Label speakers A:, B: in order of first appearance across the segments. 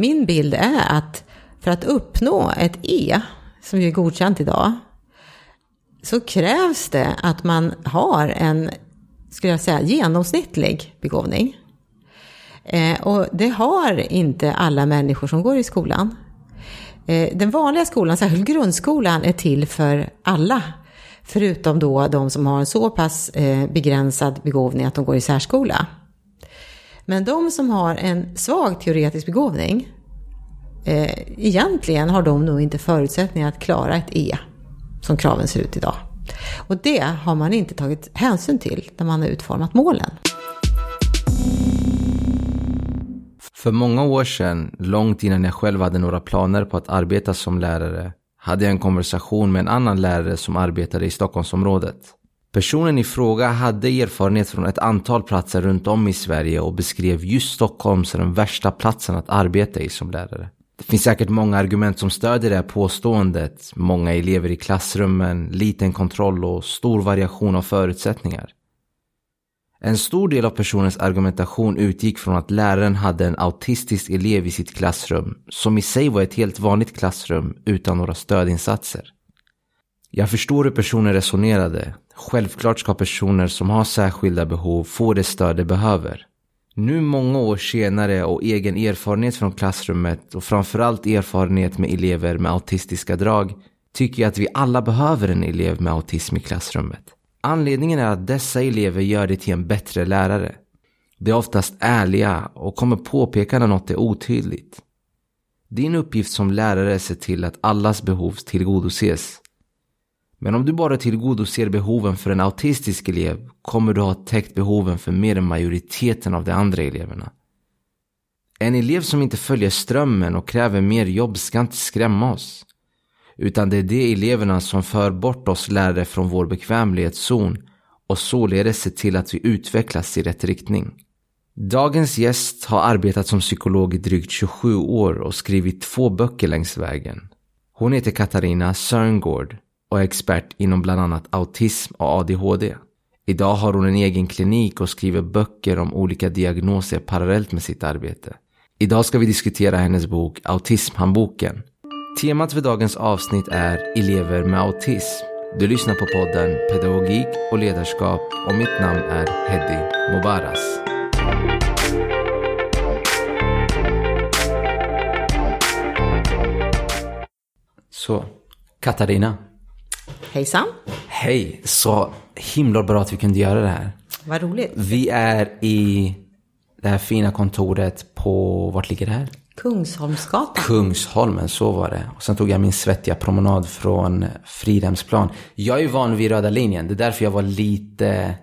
A: min bild är att för att uppnå ett E, som ju är godkänt idag, så krävs det att man har en, skulle jag säga, genomsnittlig begåvning. Eh, och det har inte alla människor som går i skolan. Eh, den vanliga skolan, särskilt grundskolan, är till för alla. Förutom då de som har en så pass eh, begränsad begåvning att de går i särskola. Men de som har en svag teoretisk begåvning, eh, egentligen har de nog inte förutsättningar att klara ett E, som kraven ser ut idag. Och det har man inte tagit hänsyn till när man har utformat målen.
B: För många år sedan, långt innan jag själv hade några planer på att arbeta som lärare, hade jag en konversation med en annan lärare som arbetade i Stockholmsområdet. Personen i fråga hade erfarenhet från ett antal platser runt om i Sverige och beskrev just Stockholm som den värsta platsen att arbeta i som lärare. Det finns säkert många argument som stödjer det här påståendet. Många elever i klassrummen, liten kontroll och stor variation av förutsättningar. En stor del av personens argumentation utgick från att läraren hade en autistisk elev i sitt klassrum, som i sig var ett helt vanligt klassrum utan några stödinsatser. Jag förstår hur personen resonerade. Självklart ska personer som har särskilda behov få det stöd de behöver. Nu många år senare och egen erfarenhet från klassrummet och framförallt erfarenhet med elever med autistiska drag tycker jag att vi alla behöver en elev med autism i klassrummet. Anledningen är att dessa elever gör dig till en bättre lärare. De är oftast ärliga och kommer påpeka när något är otydligt. Din uppgift som lärare är att se till att allas behov tillgodoses. Men om du bara tillgodoser behoven för en autistisk elev kommer du ha täckt behoven för mer än majoriteten av de andra eleverna. En elev som inte följer strömmen och kräver mer jobb ska inte skrämma oss. Utan det är de eleverna som för bort oss lärare från vår bekvämlighetszon och således ser till att vi utvecklas i rätt riktning. Dagens gäst har arbetat som psykolog i drygt 27 år och skrivit två böcker längs vägen. Hon heter Katarina Sörngård och är expert inom bland annat autism och ADHD. Idag har hon en egen klinik och skriver böcker om olika diagnoser parallellt med sitt arbete. Idag ska vi diskutera hennes bok Autismhandboken Temat för dagens avsnitt är elever med autism. Du lyssnar på podden Pedagogik och ledarskap och mitt namn är Heddy Mobaras. Så, Katarina.
A: Hejsan.
B: Hej, så himla bra att vi kunde göra det här.
A: Vad roligt.
B: Vi är i det här fina kontoret på, vart ligger det här?
A: Kungsholmsgatan.
B: Kungsholmen, så var det. Och sen tog jag min svettiga promenad från Fridhemsplan. Jag är van vid röda linjen. Det är därför jag var lite...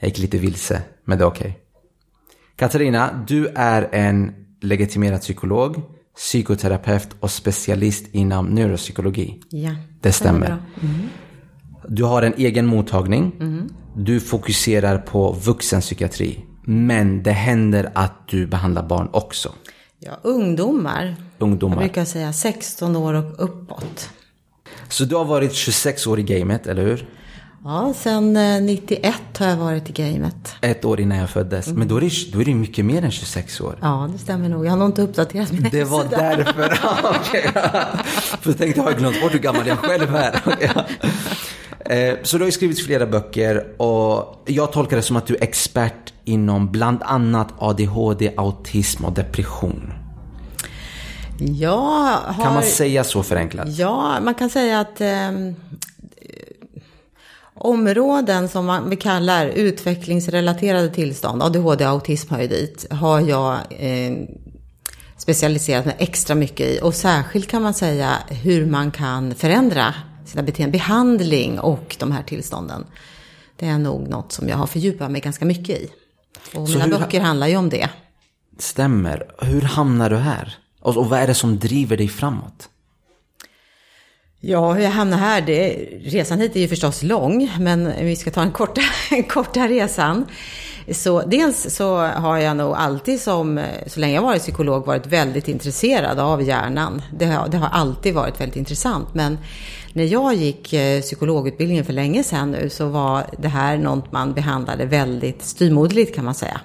B: Jag gick lite vilse. Men det är okej. Okay. Katarina, du är en legitimerad psykolog, psykoterapeut och specialist inom neuropsykologi.
A: Ja,
B: det stämmer. Mm. Du har en egen mottagning. Mm. Du fokuserar på vuxenpsykiatri. Men det händer att du behandlar barn också.
A: Ja, ungdomar.
B: Ungdomar.
A: Jag brukar säga 16 år och uppåt.
B: Så du har varit 26 år i gamet, eller hur?
A: Ja, sen 91 eh, har jag varit i gamet.
B: Ett år innan jag föddes. Men då är, det, då är det mycket mer än 26 år.
A: Ja, det stämmer nog. Jag har nog inte uppdaterat min
B: Det var därför. okay. För jag tänkte, har jag glömt bort hur gammal jag själv är? Eh, så du har ju skrivit flera böcker och jag tolkar det som att du är expert inom bland annat ADHD, autism och depression.
A: Jag har...
B: Kan man säga så förenklat?
A: Ja, man kan säga att eh, områden som man, vi kallar utvecklingsrelaterade tillstånd, ADHD och autism hör ju dit, har jag eh, specialiserat mig extra mycket i. Och särskilt kan man säga hur man kan förändra sina beteenden, behandling och de här tillstånden. Det är nog något som jag har fördjupat mig ganska mycket i. Och mina böcker handlar ju om det.
B: Stämmer. Hur hamnar du här? Och, och vad är det som driver dig framåt?
A: Ja, hur jag hamnade här, det, resan hit är ju förstås lång, men vi ska ta en korta, korta resan. Så dels så har jag nog alltid som, så länge jag varit psykolog, varit väldigt intresserad av hjärnan. Det har, det har alltid varit väldigt intressant. Men när jag gick eh, psykologutbildningen för länge sedan nu så var det här något man behandlade väldigt styrmodligt kan man säga.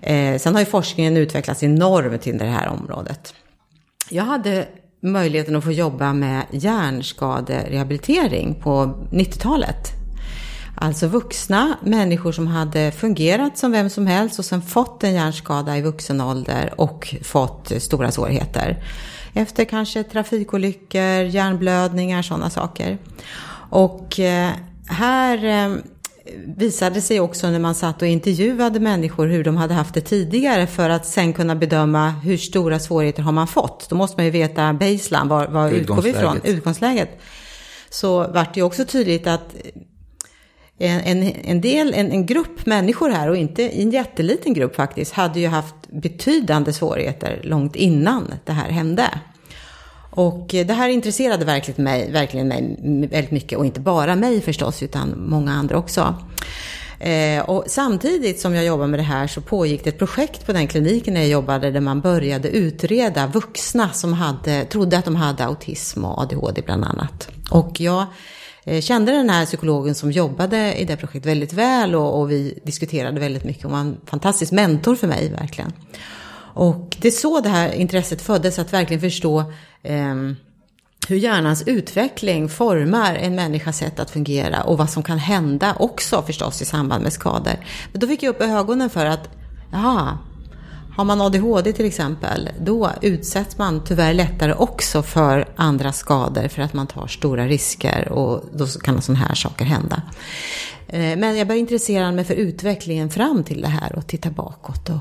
A: Eh, sen har ju forskningen utvecklats enormt inom det här området. Jag hade möjligheten att få jobba med hjärnskaderehabilitering på 90-talet. Alltså vuxna människor som hade fungerat som vem som helst och sen fått en hjärnskada i vuxen ålder och fått stora svårigheter. Efter kanske trafikolyckor, hjärnblödningar, sådana saker. Och eh, här eh, visade sig också när man satt och intervjuade människor hur de hade haft det tidigare för att sen kunna bedöma hur stora svårigheter har man fått. Då måste man ju veta baseline, var, var utgår vi ifrån, utgångsläget. Så vart det ju också tydligt att en, en, en del, en, en, grupp människor här och inte en jätteliten grupp faktiskt, hade ju haft betydande svårigheter långt innan det här hände. Och eh, det här intresserade verkligen mig, verkligen mig väldigt mycket och inte bara mig förstås utan många andra också. Eh, och samtidigt som jag jobbade med det här så pågick det ett projekt på den kliniken där jag jobbade där man började utreda vuxna som hade, trodde att de hade autism och ADHD bland annat. Och jag eh, kände den här psykologen som jobbade i det projektet väldigt väl och, och vi diskuterade väldigt mycket. Hon var en fantastisk mentor för mig verkligen. Och det är så det här intresset föddes, att verkligen förstå eh, hur hjärnans utveckling formar en människas sätt att fungera och vad som kan hända också förstås i samband med skador. Men då fick jag upp ögonen för att, jaha, har man ADHD till exempel, då utsätts man tyvärr lättare också för andra skador för att man tar stora risker och då kan sådana här saker hända. Eh, men jag började intressera mig för utvecklingen fram till det här och titta bakåt. Och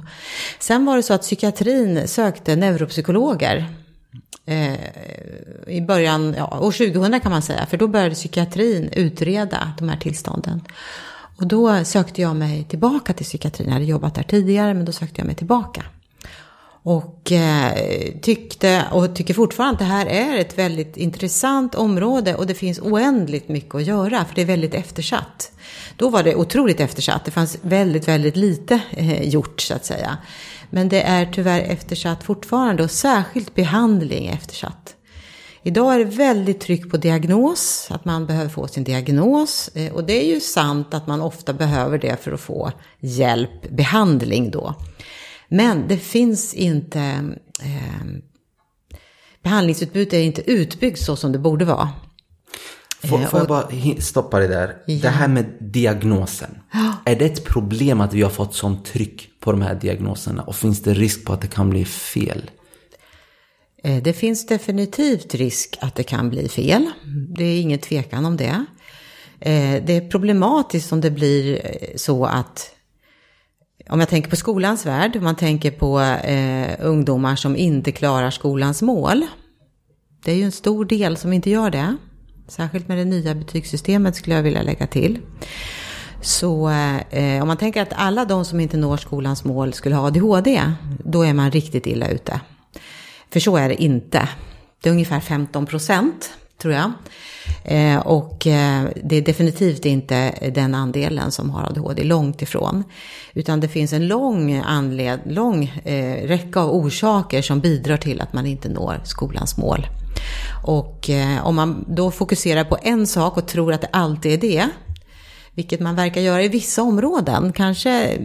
A: sen var det så att psykiatrin sökte neuropsykologer eh, i början, ja, år 2000 kan man säga, för då började psykiatrin utreda de här tillstånden. Och då sökte jag mig tillbaka till psykiatrin. Jag hade jobbat där tidigare, men då sökte jag mig tillbaka. Och eh, tyckte och tycker fortfarande att det här är ett väldigt intressant område och det finns oändligt mycket att göra för det är väldigt eftersatt. Då var det otroligt eftersatt. Det fanns väldigt, väldigt lite eh, gjort så att säga. Men det är tyvärr eftersatt fortfarande och särskilt behandling är eftersatt. Idag är det väldigt tryck på diagnos, att man behöver få sin diagnos. Eh, och det är ju sant att man ofta behöver det för att få hjälp, behandling då. Men det finns inte, eh, behandlingsutbudet är inte utbyggt så som det borde vara.
B: Får, får jag bara stoppa det där? Ja. Det här med diagnosen. Ja. Är det ett problem att vi har fått sånt tryck på de här diagnoserna? Och finns det risk på att det kan bli fel?
A: Eh, det finns definitivt risk att det kan bli fel. Det är ingen tvekan om det. Eh, det är problematiskt om det blir eh, så att om jag tänker på skolans värld, om man tänker på eh, ungdomar som inte klarar skolans mål. Det är ju en stor del som inte gör det. Särskilt med det nya betygssystemet skulle jag vilja lägga till. Så eh, om man tänker att alla de som inte når skolans mål skulle ha ADHD, då är man riktigt illa ute. För så är det inte. Det är ungefär 15 procent, tror jag. Eh, och eh, det är definitivt inte den andelen som har ADHD, långt ifrån. Utan det finns en lång, anled, lång eh, räcka av orsaker som bidrar till att man inte når skolans mål. Och eh, om man då fokuserar på en sak och tror att det alltid är det, vilket man verkar göra i vissa områden, kanske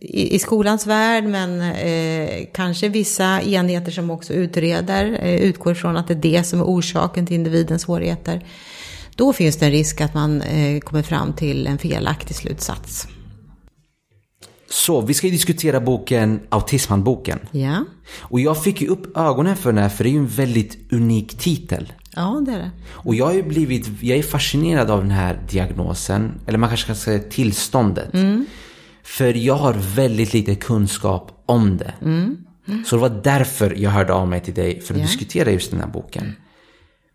A: i, i skolans värld, men eh, kanske vissa enheter som också utreder eh, utgår från att det är det som är orsaken till individens svårigheter. Då finns det en risk att man eh, kommer fram till en felaktig slutsats.
B: Så vi ska ju diskutera boken Autismhandboken.
A: Ja.
B: Och jag fick ju upp ögonen för den här för det är ju en väldigt unik titel.
A: Ja, det är det.
B: Och jag har ju blivit, jag är fascinerad av den här diagnosen, eller man kanske ska säga tillståndet. Mm. För jag har väldigt lite kunskap om det. Mm. Mm. Så det var därför jag hörde av mig till dig för att yeah. diskutera just den här boken.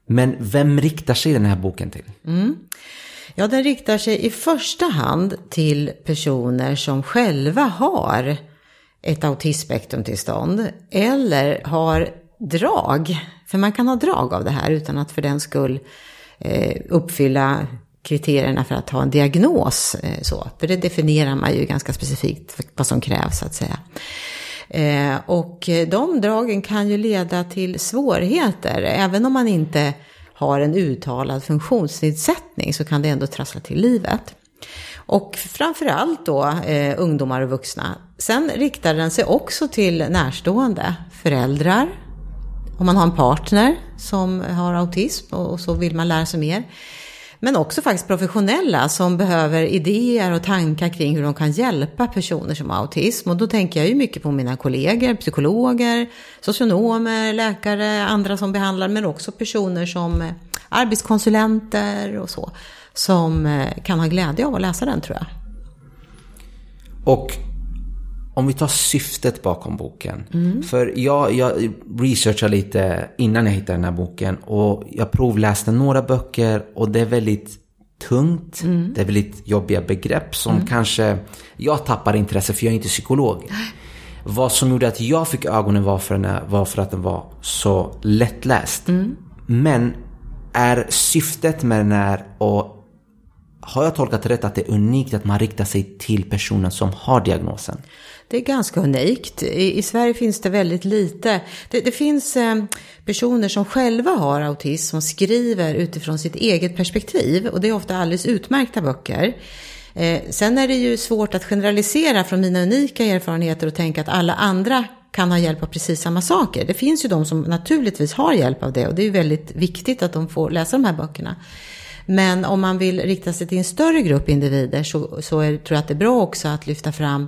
B: Men vem riktar sig den här boken till?
A: Mm. Ja, den riktar sig i första hand till personer som själva har ett autismspektrumtillstånd eller har drag. För man kan ha drag av det här utan att för den skull eh, uppfylla kriterierna för att ha en diagnos. Eh, så. För det definierar man ju ganska specifikt vad som krävs så att säga. Eh, och de dragen kan ju leda till svårigheter, även om man inte har en uttalad funktionsnedsättning så kan det ändå trassla till livet. Och framförallt då eh, ungdomar och vuxna. Sen riktar den sig också till närstående, föräldrar, om man har en partner som har autism och, och så vill man lära sig mer. Men också faktiskt professionella som behöver idéer och tankar kring hur de kan hjälpa personer som har autism. Och då tänker jag ju mycket på mina kollegor, psykologer, socionomer, läkare, andra som behandlar, men också personer som eh, arbetskonsulenter och så. Som eh, kan ha glädje av att läsa den tror jag.
B: Och om vi tar syftet bakom boken. Mm. För jag, jag researchade lite innan jag hittade den här boken och jag provläste några böcker och det är väldigt tungt. Mm. Det är väldigt jobbiga begrepp som mm. kanske jag tappar intresse för jag är inte psykolog. Vad som gjorde att jag fick ögonen var för, den här, var för att den var så lättläst. Mm. Men är syftet med den här och har jag tolkat rätt att det är unikt att man riktar sig till personen som har diagnosen?
A: Det är ganska unikt. I, i Sverige finns det väldigt lite. Det, det finns eh, personer som själva har autism som skriver utifrån sitt eget perspektiv. Och det är ofta alldeles utmärkta böcker. Eh, sen är det ju svårt att generalisera från mina unika erfarenheter och tänka att alla andra kan ha hjälp av precis samma saker. Det finns ju de som naturligtvis har hjälp av det och det är ju väldigt viktigt att de får läsa de här böckerna. Men om man vill rikta sig till en större grupp individer så, så är, tror jag att det är bra också att lyfta fram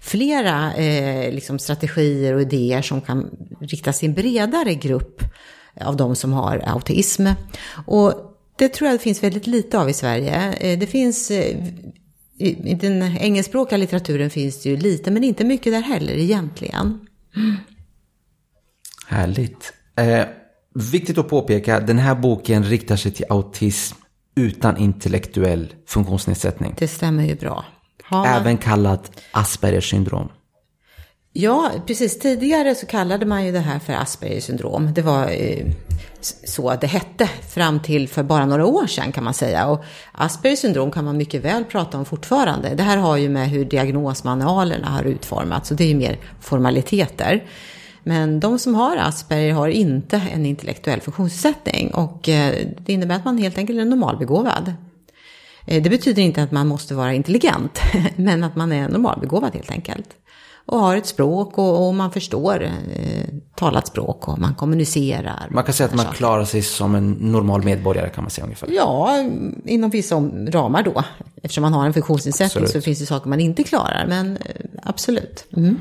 A: flera eh, liksom strategier och idéer som kan riktas till en bredare grupp av de som har autism. Och det tror jag det finns väldigt lite av i Sverige. Eh, det finns eh, i den engelskspråkiga litteraturen finns det ju lite, men inte mycket där heller egentligen. Mm.
B: Härligt. Eh, viktigt att påpeka, den här boken riktar sig till autism utan intellektuell funktionsnedsättning.
A: Det stämmer ju bra.
B: Man... Även kallat Aspergers syndrom.
A: Ja, precis. Tidigare så kallade man ju det här för Aspergers syndrom. Det var eh, så det hette fram till för bara några år sedan kan man säga. Och Aspergers syndrom kan man mycket väl prata om fortfarande. Det här har ju med hur diagnosmanualerna har utformats och det är ju mer formaliteter. Men de som har Asperger har inte en intellektuell funktionsnedsättning och eh, det innebär att man helt enkelt är normalbegåvad. Eh, det betyder inte att man måste vara intelligent, men att man är normalbegåvad helt enkelt. Och har ett språk och, och man förstår eh, talat språk och man kommunicerar.
B: Man kan säga att man klarar sig som en normal medborgare kan man säga ungefär.
A: Ja, inom vissa ramar då. Eftersom man har en funktionsnedsättning absolut. så finns det saker man inte klarar, men eh, absolut. Mm.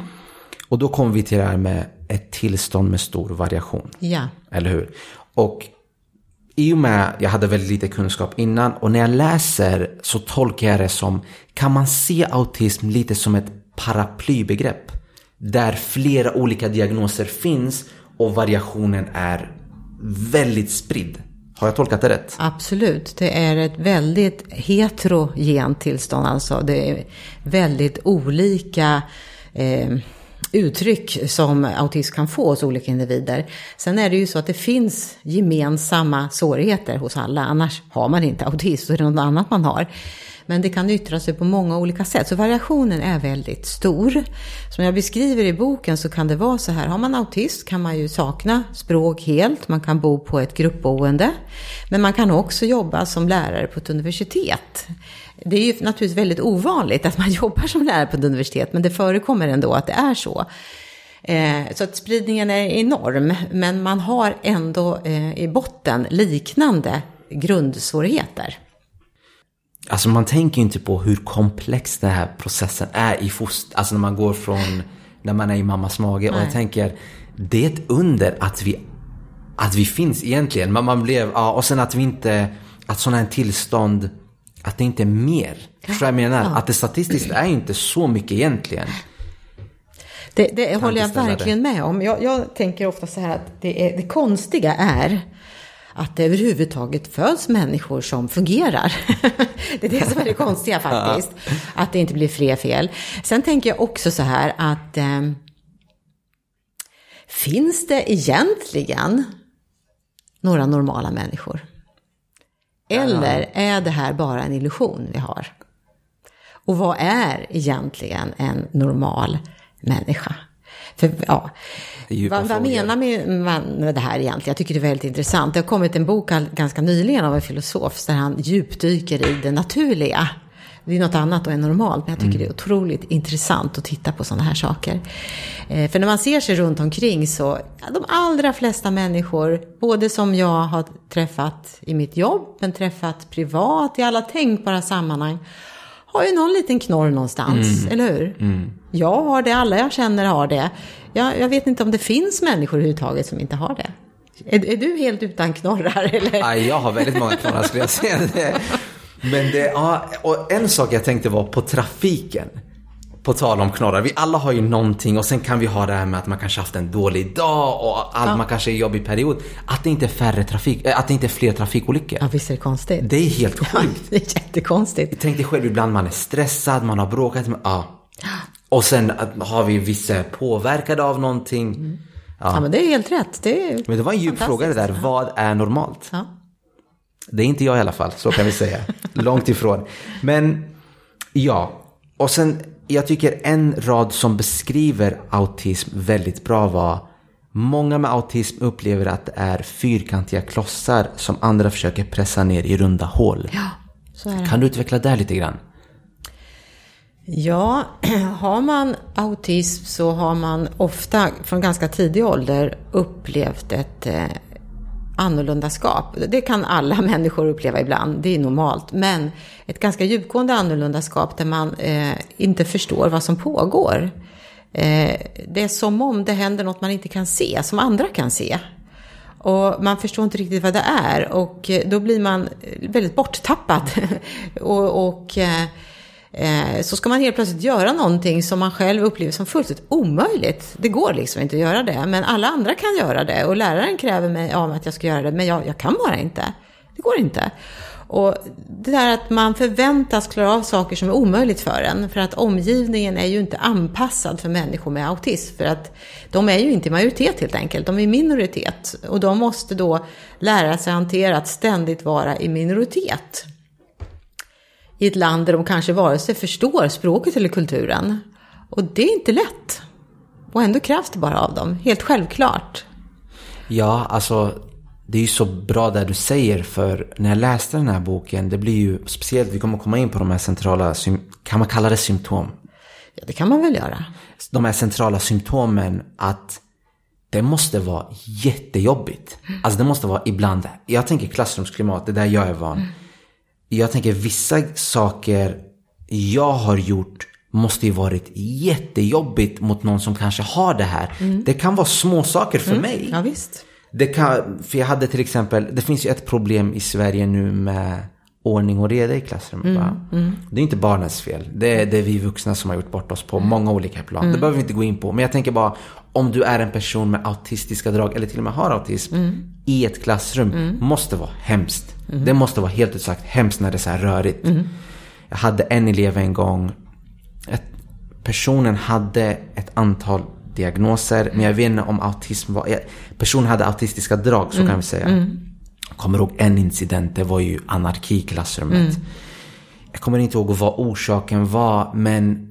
B: Och då kommer vi till det här med ett tillstånd med stor variation.
A: Ja.
B: Eller hur? Och i och med jag hade väldigt lite kunskap innan och när jag läser så tolkar jag det som, kan man se autism lite som ett paraplybegrepp? Där flera olika diagnoser finns och variationen är väldigt spridd. Har jag tolkat det rätt?
A: Absolut, det är ett väldigt heterogent tillstånd alltså. Det är väldigt olika eh, uttryck som autism kan få hos olika individer. Sen är det ju så att det finns gemensamma svårigheter hos alla, annars har man inte autism, så är det något annat man har. Men det kan yttra sig på många olika sätt, så variationen är väldigt stor. Som jag beskriver i boken så kan det vara så här, har man autism kan man ju sakna språk helt, man kan bo på ett gruppboende, men man kan också jobba som lärare på ett universitet. Det är ju naturligtvis väldigt ovanligt att man jobbar som lärare på ett universitet, men det förekommer ändå att det är så. Eh, så att spridningen är enorm, men man har ändå eh, i botten liknande grundsvårigheter.
B: Alltså man tänker inte på hur komplex den här processen är i foster, alltså när man går från när man är i mammas mage. Nej. Och jag tänker, det är ett under att vi, att vi finns egentligen. Man, man blev, ja, och sen att vi inte, att sådana här tillstånd att det inte är mer. Förstår jag menar? Ja. Att det statistiskt är inte så mycket egentligen.
A: Det, det håller jag verkligen med om. Jag, jag, tänker ofta så här att det, är, det konstiga är att det överhuvudtaget föds människor som fungerar. det är det som är det konstiga faktiskt. Att det inte blir fler fel. Sen tänker jag också så här att eh, finns det egentligen några normala människor? Eller är det här bara en illusion vi har? Och vad är egentligen en normal människa? För, ja, vad, vad menar man med det här egentligen? Jag tycker det är väldigt intressant. Det har kommit en bok ganska nyligen av en filosof där han djupdyker i det naturliga. Det är något annat och än normalt, men jag tycker det är otroligt intressant att titta på sådana här saker. Eh, för när man ser sig runt omkring så, ja, de allra flesta människor, både som jag har träffat i mitt jobb, men träffat privat i alla tänkbara sammanhang, har ju någon liten knorr någonstans, eller hur? Jag har det, alla jag känner har det. Jag, jag vet inte om det finns människor överhuvudtaget som inte har det. Är, är du helt utan knorrar eller?
B: Nej, jag har väldigt många knorrar skulle jag säga. Men det, ja, och en sak jag tänkte var på trafiken. På tal om knorrar, vi alla har ju någonting och sen kan vi ha det här med att man kanske haft en dålig dag och allt, man kanske är i jobbig period. Att det inte är färre trafik, äh, att det inte är fler trafikolyckor.
A: Ja, visst är det konstigt?
B: Det är helt sjukt.
A: det är jättekonstigt.
B: Tänk dig själv ibland man är stressad, man har bråkat med, ja. Och sen har vi vissa påverkade av någonting.
A: Ja. ja, men det är helt rätt. Det är
B: Men det var en djup fråga det där, vad är normalt?
A: Ja.
B: Det är inte jag i alla fall, så kan vi säga. Långt ifrån. Men ja, och sen jag tycker en rad som beskriver autism väldigt bra var Många med autism upplever att det är fyrkantiga klossar som andra försöker pressa ner i runda hål.
A: ja, så är det.
B: Kan du utveckla det lite grann?
A: Ja, har man autism så har man ofta från ganska tidig ålder upplevt ett eh, annorlundaskap. Det kan alla människor uppleva ibland, det är normalt. Men ett ganska djupgående annorlundaskap där man eh, inte förstår vad som pågår. Eh, det är som om det händer något man inte kan se, som andra kan se. Och man förstår inte riktigt vad det är och eh, då blir man väldigt borttappad. och, och eh, Eh, så ska man helt plötsligt göra någonting som man själv upplever som fullständigt omöjligt. Det går liksom inte att göra det, men alla andra kan göra det. Och läraren kräver mig av att jag ska göra det, men jag, jag kan bara inte. Det går inte. Och det där att man förväntas klara av saker som är omöjligt för en. För att omgivningen är ju inte anpassad för människor med autism. För att de är ju inte i majoritet helt enkelt, de är i minoritet. Och de måste då lära sig hantera att ständigt vara i minoritet. I ett land där de kanske vare sig förstår språket eller kulturen. Och det är inte lätt. Och ändå krävs det bara av dem, helt självklart.
B: Ja, alltså det är ju så bra det du säger för när jag läste den här boken, det blir ju speciellt, vi kommer komma in på de här centrala, kan man kalla det symptom?
A: Ja, det kan man väl göra.
B: De här centrala symptomen att det måste vara jättejobbigt. Alltså det måste vara ibland, jag tänker klassrumsklimat, det där jag är van. Jag tänker vissa saker jag har gjort måste ju varit jättejobbigt mot någon som kanske har det här. Det kan vara små saker för mig.
A: Ja, visst.
B: Det kan, för jag hade till exempel, det finns ju ett problem i Sverige nu med ordning och reda i klassrummet. va? Det är inte barnens fel. Det är, det är vi vuxna som har gjort bort oss på många olika plan. Det behöver vi inte gå in på. Men jag tänker bara, om du är en person med autistiska drag eller till och med har autism i ett klassrum, måste vara hemskt. Det måste vara helt ut sagt hemskt när det är så här rörigt. Jag hade en elev en gång, ett, personen hade ett antal diagnoser, men jag vet inte om autism var... jag- Personen hade autistiska drag, så kan vi säga. Jag kommer ihåg en incident, det var ju anarki i klassrummet. Jag kommer inte ihåg vad orsaken var, men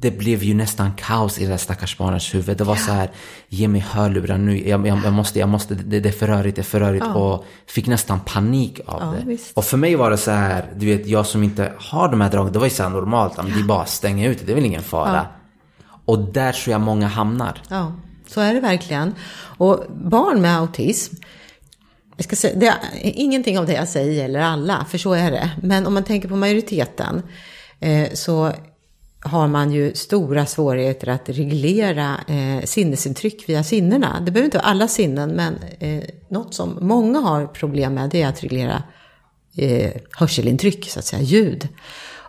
B: det blev ju nästan kaos i det där stackars barnets huvud. Det var så här, ge mig hörlurar nu, jag, jag, jag måste, jag måste, det, det är för rörigt, det är för rörigt. Och fick nästan panik av
A: Ja,
B: det.
A: visst.
B: Och för mig var det så här, du vet, jag som inte har de här dragen, det var ju så här normalt, ja. men det är bara stänga ut det, det är väl ingen fara. Och där tror jag många hamnar.
A: Ja, så är det verkligen. Och barn med autism, jag ska säga, det är, ingenting av det jag säger gäller alla, för så är det. Men om man tänker på majoriteten eh, så har man ju stora svårigheter att reglera eh, sinnesintryck via sinnena. Det behöver inte vara alla sinnen, men eh, något som många har problem med det är att reglera eh, hörselintryck, så att säga, ljud.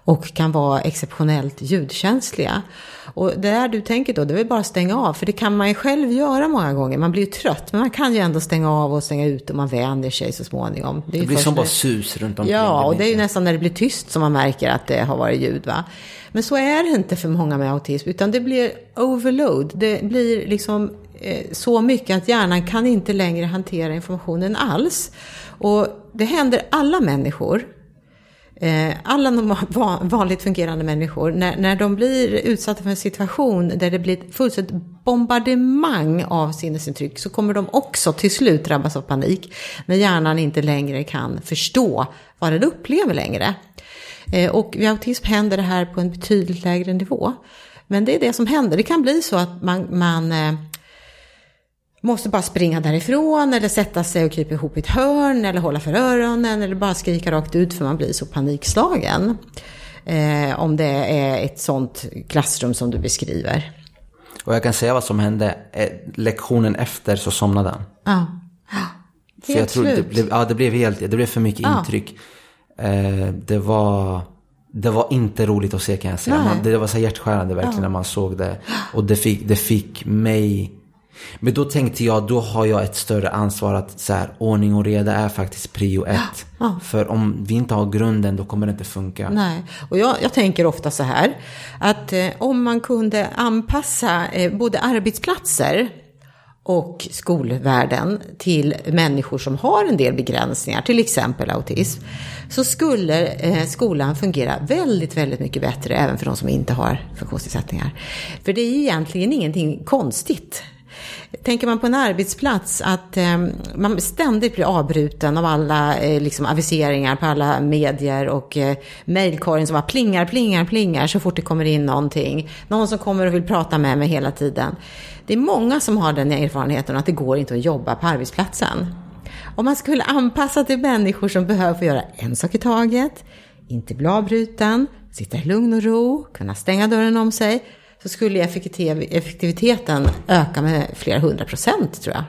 A: Och kan vara exceptionellt ljudkänsliga. Och det där du tänker då, det är väl bara att stänga av. För det kan man ju själv göra många gånger. Man blir ju trött, men man kan ju ändå stänga av och stänga ut och man vänjer sig så småningom. ju
B: Det blir som
A: när-
B: bara sus runt omkring.
A: Ja, och det är ju nästan när det blir tyst som man märker att det har varit ljud. Va? Men så är det inte för många med autism, utan det blir overload. Det blir liksom eh, så mycket att hjärnan kan inte längre hantera informationen alls. Och det händer alla människor. Eh, alla vanligt fungerande människor, när, när de blir utsatta för en situation där det blir ett fullständigt bombardemang av sinnesintryck så kommer de också till slut drabbas av panik när hjärnan inte längre kan förstå vad den upplever längre. Eh, och vid autism händer det här på en betydligt lägre nivå. Men det är det som händer. Det kan bli så att man, man eh, måste bara springa därifrån eller sätta sig och krypa ihop i ett hörn eller hålla för öronen eller bara skrika rakt ut för man blir så panikslagen. Eh, om det är ett sånt klassrum som du beskriver.
B: Och jag kan säga vad som hände. Eh, lektionen efter så somnade han.
A: Ja.
B: Helt för jag tror slut. Det blev, ja, det blev helt, det blev för mycket ja. intryck. Eh, det var... Det var inte roligt att se kan jag säga. Man, det var så hjärtskärande verkligen ja. när man såg det. Och det fick, det fick mig men då tänkte jag, då har jag ett större ansvar att så här, ordning och reda är faktiskt prio ett. Ja. För om vi inte har grunden, då kommer det inte funka.
A: Nej, och jag, jag tänker ofta så här, att eh, om man kunde anpassa eh, både arbetsplatser och skolvärlden till människor som har en del begränsningar, till exempel autism, så skulle eh, skolan fungera väldigt, väldigt mycket bättre även för de som inte har funktionsnedsättningar. För det är egentligen ingenting konstigt Tänker man på en arbetsplats att eh, man ständigt blir avbruten av alla eh, liksom aviseringar på alla medier och eh, mejlkorgen som bara plingar, plingar, plingar så fort det kommer in någonting. Någon som kommer och vill prata med mig hela tiden. Det är många som har den erfarenheten att det går inte att jobba på arbetsplatsen. Om man skulle anpassa till människor som behöver få göra en sak i taget, inte bli avbruten, sitta i lugn och ro, kunna stänga dörren om sig så skulle effektiviteten öka med flera hundra procent tror jag.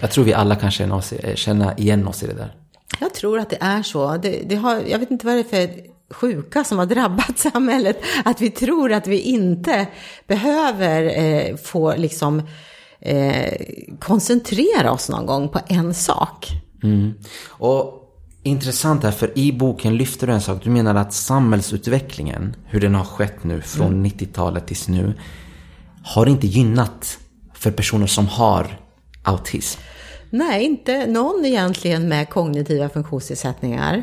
B: Jag tror vi alla kan känna, oss, känna igen oss i det där.
A: Jag tror att det är så. Det, det har, jag vet inte vad det är för sjuka som har drabbat samhället. Att vi tror att vi inte behöver eh, få liksom eh, koncentrera oss någon gång på en sak.
B: Mm. Och intressant här, för i boken lyfter du en sak. Du menar att samhällsutvecklingen, hur den har skett nu från mm. 90-talet tills nu, har inte gynnat för personer som har autism.
A: Nej, inte någon egentligen med kognitiva funktionsnedsättningar.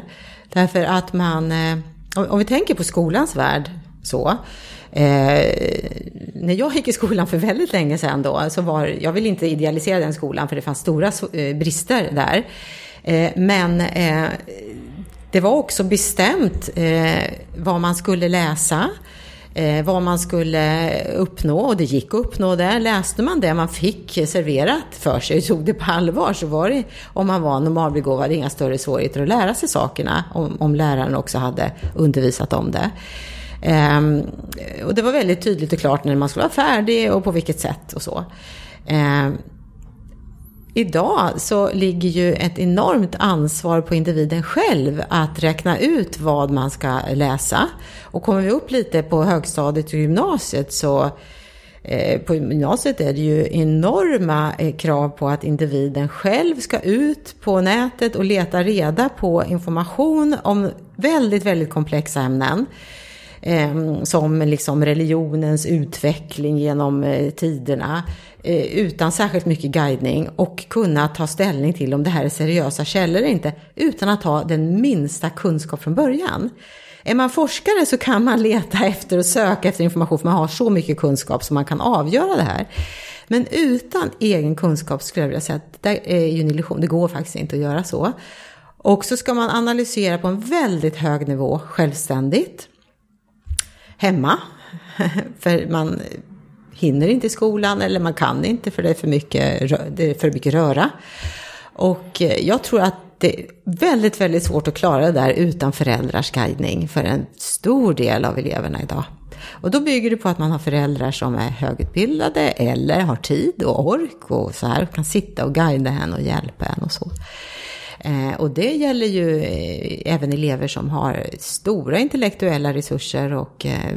A: Därför att man, eh, om vi tänker på skolans värld så, eh, när jag gick i skolan för väldigt länge sedan då, så var, jag vill inte idealisera den skolan för det fanns stora eh, brister där. Eh, men eh, det var också bestämt eh, vad man skulle läsa vad man skulle uppnå och det gick att uppnå det. Läste man det man fick serverat för sig och tog det på allvar så var det, om man var normalbegåvad, inga större svårigheter att lära sig sakerna om, om läraren också hade undervisat om det. Ehm, och det var väldigt tydligt och klart när man skulle vara färdig och på vilket sätt och så. Ehm, Idag så ligger ju ett enormt ansvar på individen själv att räkna ut vad man ska läsa. Och kommer vi upp lite på högstadiet och gymnasiet så eh, på gymnasiet är det ju enorma eh, krav på att individen själv ska ut på nätet och leta reda på information om väldigt, väldigt komplexa ämnen. Ehm, som liksom religionens utveckling genom eh, tiderna eh, utan särskilt mycket guidning och kunna ta ställning till om det här är seriösa källor eller inte utan att ha den minsta kunskap från början. Är man forskare så kan man leta efter och söka efter information för man har så mycket kunskap som man kan avgöra det här. Men utan egen kunskap skulle jag vilja säga att det är ju en illusion, det går faktiskt inte att göra så. Och så ska man analysera på en väldigt hög nivå självständigt hemma. för man hinner inte i skolan eller man kan inte för det är för mycket, det är för mycket röra. Och eh, jag tror att det är väldigt, väldigt svårt att klara det där utan föräldrars guidning för en stor del av eleverna idag. Och då bygger det på att man har föräldrar som är högutbildade eller har tid och ork och så här, kan sitta och guida henne och hjälpa henne och så. Eh, och det gäller ju eh, även elever som har stora intellektuella resurser och eh,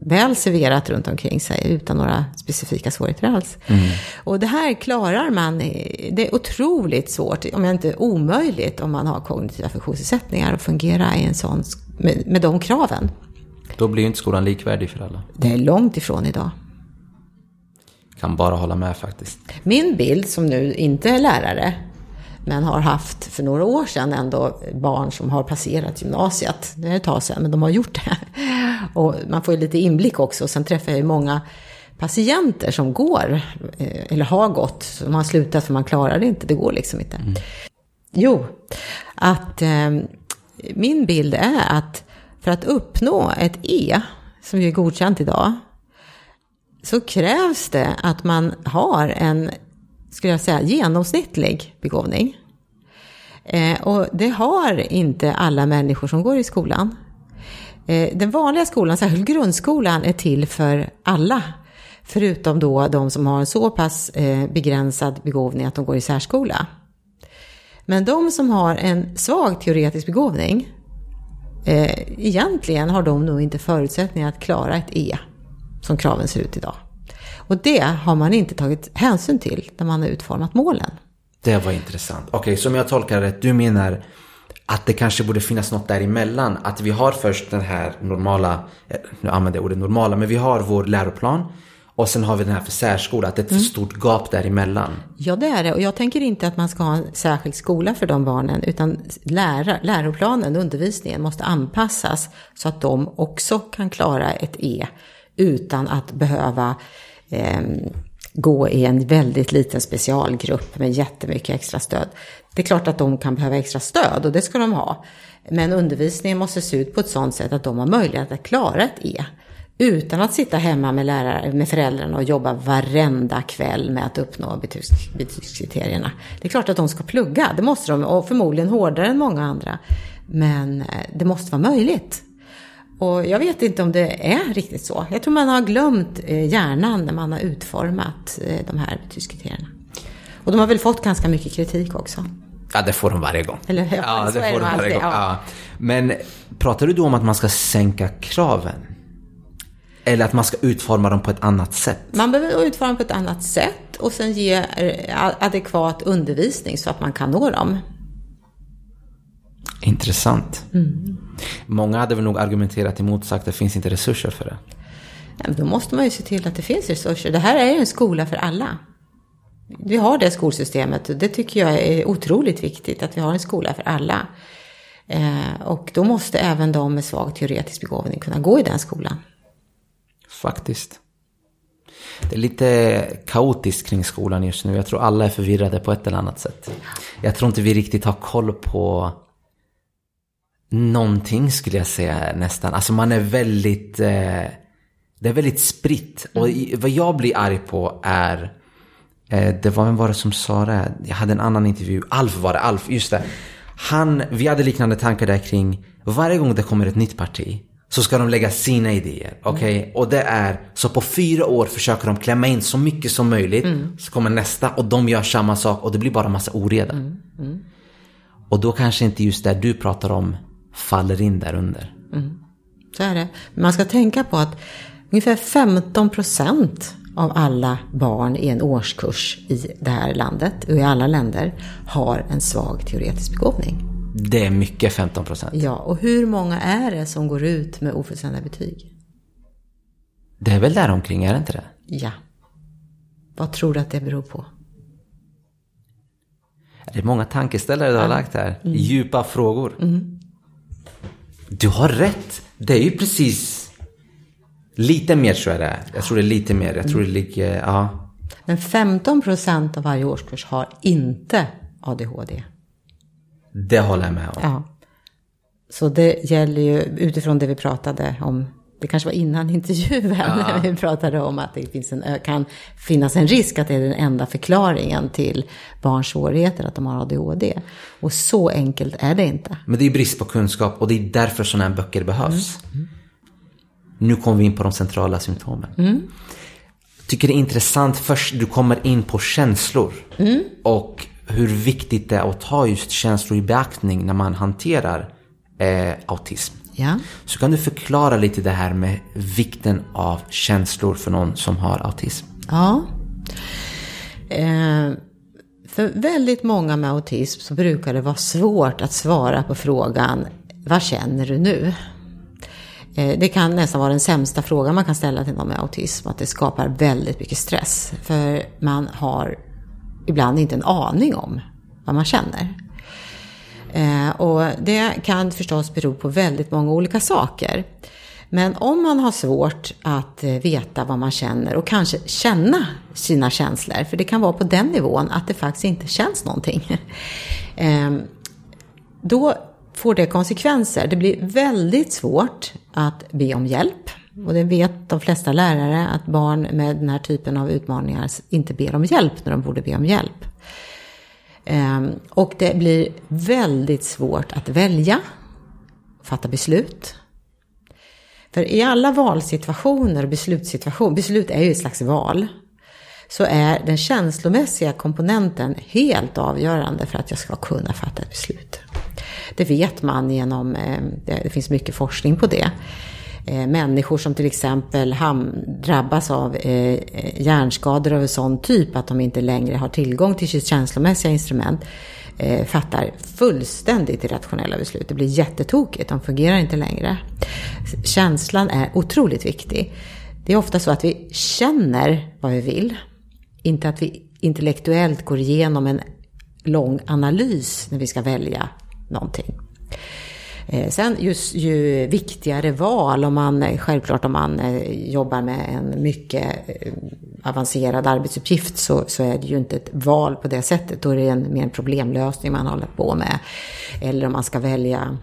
A: väl serverat runt omkring sig utan några specifika svårigheter alls. Mm. Och det här klarar man, det är otroligt svårt, om inte omöjligt, om man har kognitiva funktionsnedsättningar och fungera i en sån, med, med de kraven.
B: Då blir ju inte skolan likvärdig för alla.
A: Det är långt ifrån idag.
B: Kan bara hålla med faktiskt.
A: Min bild som nu inte är lärare men har haft för några år sedan ändå barn som har passerat gymnasiet. Det är ett tag sedan, men de har gjort det. Och man får ju lite inblick också. Sen träffar jag ju många patienter som går, eh, eller har gått, som har slutat för man klarar det inte, det går liksom inte. Mm. Jo, att eh, min bild är att för att uppnå ett E, som ju är godkänt idag, så krävs det att man har en, skulle jag säga, genomsnittlig begåvning. Eh, och det har inte alla människor som går i skolan. Eh, den vanliga skolan, särskilt grundskolan, är till för alla. Förutom då de som har en så pass eh, begränsad begåvning att de går i särskola. Men de som har en svag teoretisk begåvning, eh, egentligen har de nog inte förutsättningar att klara ett E, som kraven ser ut idag. Och det har man inte tagit hänsyn till när man har utformat målen.
B: Det var intressant. Okej, okay, som jag tolkar det, du menar att det kanske borde finnas något däremellan. Att vi har först den här normala, eh, nu använder jag ordet normala, men vi har vår läroplan. Och sen har vi den här för särskola, att det är ett mm. stort gap däremellan.
A: Ja, det är det. Och jag tänker inte att man ska ha en särskild skola för de barnen, utan lära, läroplanen, undervisningen, måste anpassas så att de också kan klara ett E utan att behöva eh, gå i en väldigt liten specialgrupp med jättemycket extra stöd. Det är klart att de kan behöva extra stöd och det ska de ha. Men undervisningen måste se ut på ett sådant sätt att de har möjlighet att klara ett E. Utan att sitta hemma med, lärare, med föräldrarna och jobba varenda kväll med att uppnå betygs, betygskriterierna. Det är klart att de ska plugga, det måste de, och förmodligen hårdare än många andra. Men eh, det måste vara möjligt. Och jag vet inte om det är riktigt så. Jag tror man har glömt eh, hjärnan när man har utformat eh, de här betygskriterierna. Och de har väl fått ganska mycket kritik också.
B: Ja, det får de varje gång.
A: Eller hur?
B: Ja, det får de varje gång. Ja. Ja. Men pratar du då om att man ska sänka kraven? Eller att man ska utforma dem på ett annat sätt?
A: Man behöver utforma dem på ett annat sätt och sen ge eh, adekvat undervisning så att man kan nå dem.
B: Intressant. Mm. Många hade väl nog argumenterat emot och sagt att det finns inte resurser för det.
A: Ja, men då måste man ju se till att det finns resurser. Det här är ju en skola för alla. Vi har det skolsystemet och det tycker jag är otroligt viktigt att vi har en skola för alla. Eh, och då måste även de med svag teoretisk begåvning kunna gå i den skolan.
B: Faktiskt. Det är lite kaotiskt kring skolan just nu. Jag tror alla är förvirrade på ett eller annat sätt. Jag tror inte vi riktigt har koll på någonting skulle jag säga nästan. Alltså man är väldigt, eh, det är väldigt spritt. Och mm. vad jag blir arg på är, eh, det var, vem var det som sa det? Jag hade en annan intervju, Alf var det, Alf, just det. Han, vi hade liknande tankar där kring, varje gång det kommer ett nytt parti så ska de lägga sina idéer. Okej? Okay? Mm. Och det är, så på fyra år försöker de klämma in så mycket som möjligt. Mm. Så kommer nästa och de gör samma sak och det blir bara massa oreda. Mm. mm. Och då kanske inte just det du pratar om faller in där under. Mm.
A: Så är det. Man ska tänka på att ungefär 15 procent av alla barn i en årskurs i det här landet och i alla länder har en svag teoretisk begåvning.
B: Det är mycket 15 procent.
A: Ja, och hur många är det som går ut med ofullständiga betyg?
B: Det är väl där omkring, är det inte det?
A: Ja. Vad tror du att det beror på?
B: Det är många tankeställare du har lagt här. Mm. Djupa frågor. Mm. Du har rätt. Det är ju precis lite mer tror jag det är. Jag tror det är lite mer. Jag tror det ligger, ja.
A: Men 15 procent av varje årskurs har inte ADHD.
B: Det håller jag med om.
A: Ja. Så det gäller ju utifrån det vi pratade om. Det kanske var innan intervjun ja. när vi pratade om att det finns en, kan finnas en risk att det är den enda förklaringen till barns svårigheter, att de har ADHD. Och så enkelt är det inte.
B: Men det är brist på kunskap och det är därför sådana här böcker behövs. Mm. Mm. Nu kommer vi in på de centrala symptomen. Mm. Tycker det är intressant, först du kommer in på känslor. Mm. Och hur viktigt det är att ta just känslor i beaktning när man hanterar eh, autism.
A: Ja.
B: Så kan du förklara lite det här med vikten av känslor för någon som har autism?
A: Ja. Eh, för väldigt många med autism så brukar det vara svårt att svara på frågan Vad känner du nu? Eh, det kan nästan vara den sämsta frågan man kan ställa till någon med autism. Att det skapar väldigt mycket stress. För man har ibland inte en aning om vad man känner. Eh, och det kan förstås bero på väldigt många olika saker. Men om man har svårt att eh, veta vad man känner och kanske känna sina känslor, för det kan vara på den nivån att det faktiskt inte känns någonting. Eh, då får det konsekvenser. Det blir väldigt svårt att be om hjälp. Och det vet de flesta lärare att barn med den här typen av utmaningar inte ber om hjälp när de borde be om hjälp. Ehm, och det blir väldigt svårt att välja, fatta beslut. För i alla valsituationer och beslutssituationer, beslut är ju ett slags val, så är den känslomässiga komponenten helt avgörande för att jag ska kunna fatta ett beslut. Det vet man genom, ehm, det finns mycket forskning på det. Eh, människor som till exempel drabbas av eh, eh, hjärnskador av en sån typ att de inte längre har tillgång till sitt känslomässiga instrument eh, fattar fullständigt irrationella beslut. Det blir jättetokigt, de fungerar inte längre. Känslan är otroligt viktig. Det är ofta så att vi känner vad vi vill, inte att vi intellektuellt går igenom en lång analys när vi ska välja någonting. Eh, sen just ju viktigare val, om man, självklart om man eh, jobbar med en mycket eh, avancerad arbetsuppgift så, så är det ju inte ett val på det sättet. Då är det en, mer en problemlösning man håller på med. Eller om man ska välja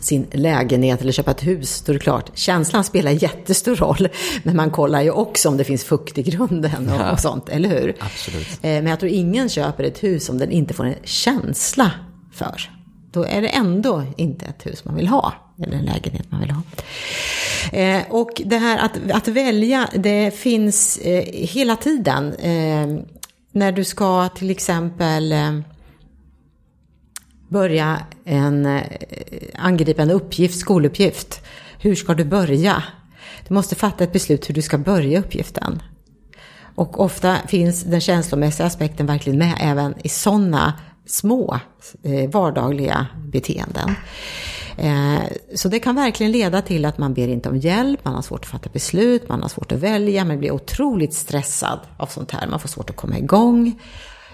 A: sin lägenhet eller köpa ett hus, då är det klart, känslan spelar jättestor roll. Men man kollar ju också om det finns fukt i grunden och, ja, och sånt, eller hur?
B: Absolut.
A: Men jag tror ingen köper ett hus om den inte får en känsla för då är det ändå inte ett hus man vill ha, eller en lägenhet man vill ha. Eh, och det här att, att välja, det finns eh, hela tiden. Eh, när du ska till exempel eh, börja en, eh, uppgift, skoluppgift. Hur ska du börja? Du måste fatta ett beslut hur du ska börja uppgiften. Och ofta finns den känslomässiga aspekten verkligen med även i sådana små eh, vardagliga beteenden. Eh, så det kan verkligen leda till att man ber inte om hjälp, man har svårt att fatta beslut, man har svårt att välja, man blir otroligt stressad av sånt här, man får svårt att komma igång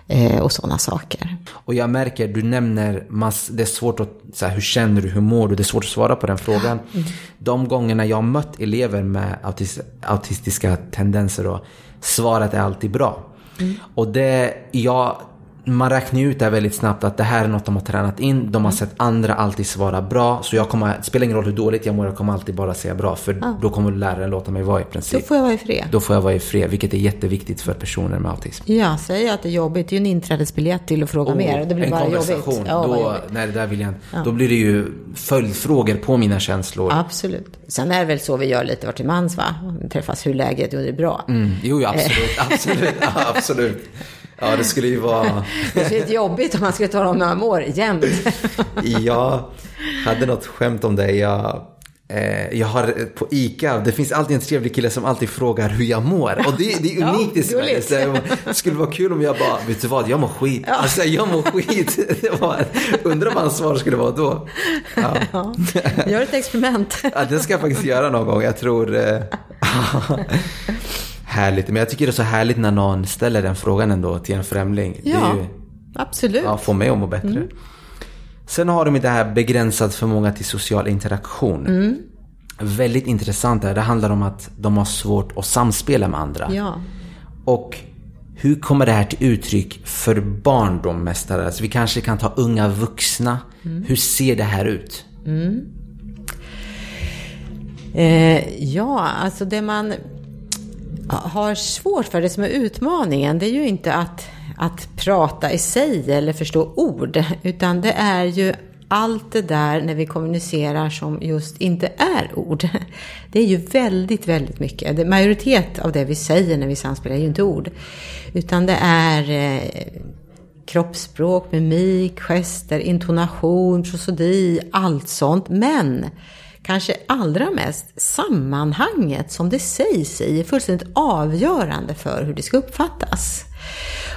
A: eh, och sådana saker.
B: Och jag märker, du nämner, mass, det är svårt att, så här, hur känner du, hur mår du? Det är svårt att svara på den frågan. Mm. De gångerna jag mött elever med autis, autistiska tendenser, då, svaret är alltid bra. Mm. Och det, jag man räknar ut det väldigt snabbt att det här är något de har tränat in. De har sett andra alltid svara bra. Så jag kommer, det spelar ingen roll hur dåligt jag mår, jag kommer alltid bara säga bra. För ah. då kommer läraren låta mig vara i princip.
A: Då får jag vara i fred.
B: Då får jag vara i fred, vilket är jätteviktigt för personer med autism.
A: Ja, säg att det är jobbigt. Det är ju en inträdesbiljett till att fråga oh, mer. Det blir en bara konversation. jobbigt.
B: Ja, då, jobbigt. Nej, det där vill jag inte. Ja. Då blir det ju följdfrågor på mina känslor.
A: Absolut. Sen är det väl så vi gör lite vart till mans va? Vi träffas, hur läget? Jo, det är bra.
B: Mm. Jo, absolut. absolut. Absolut. Ja, det skulle ju vara...
A: Det känns jobbigt om man skulle tala om man mår jämt.
B: jag hade något skämt om det. Jag, eh, jag har på ICA, det finns alltid en trevlig kille som alltid frågar hur jag mår. Och det, det är unikt ja, i Sverige. Så det skulle vara kul om jag bara, vet du vad, jag mår skit. Ja. Alltså jag mår skit. Var, undrar vad hans svar skulle vara då.
A: Ja. ja. Gör ett experiment.
B: Ja, det ska jag faktiskt göra någon gång. Jag tror... Eh, härligt. Men jag tycker det är så härligt när någon ställer den frågan ändå till en främling.
A: Ja,
B: ju,
A: absolut.
B: Ja, får mig att må bättre. Mm. Sen har de det här begränsad förmåga till social interaktion. Mm. Väldigt intressant där. Det handlar om att de har svårt att samspela med andra.
A: Ja.
B: Och hur kommer det här till uttryck för barn då? Alltså vi kanske kan ta unga vuxna. Mm. Hur ser det här ut?
A: Mm. Eh, ja, alltså det man har svårt för, det som är utmaningen, det är ju inte att, att prata i sig eller förstå ord, utan det är ju allt det där när vi kommunicerar som just inte är ord. Det är ju väldigt, väldigt mycket. Majoritet av det vi säger när vi samspelar är ju inte ord. Utan det är eh, kroppsspråk, mimik, gester, intonation, prosodi, allt sånt. Men kanske allra mest sammanhanget som det sägs i är fullständigt avgörande för hur det ska uppfattas.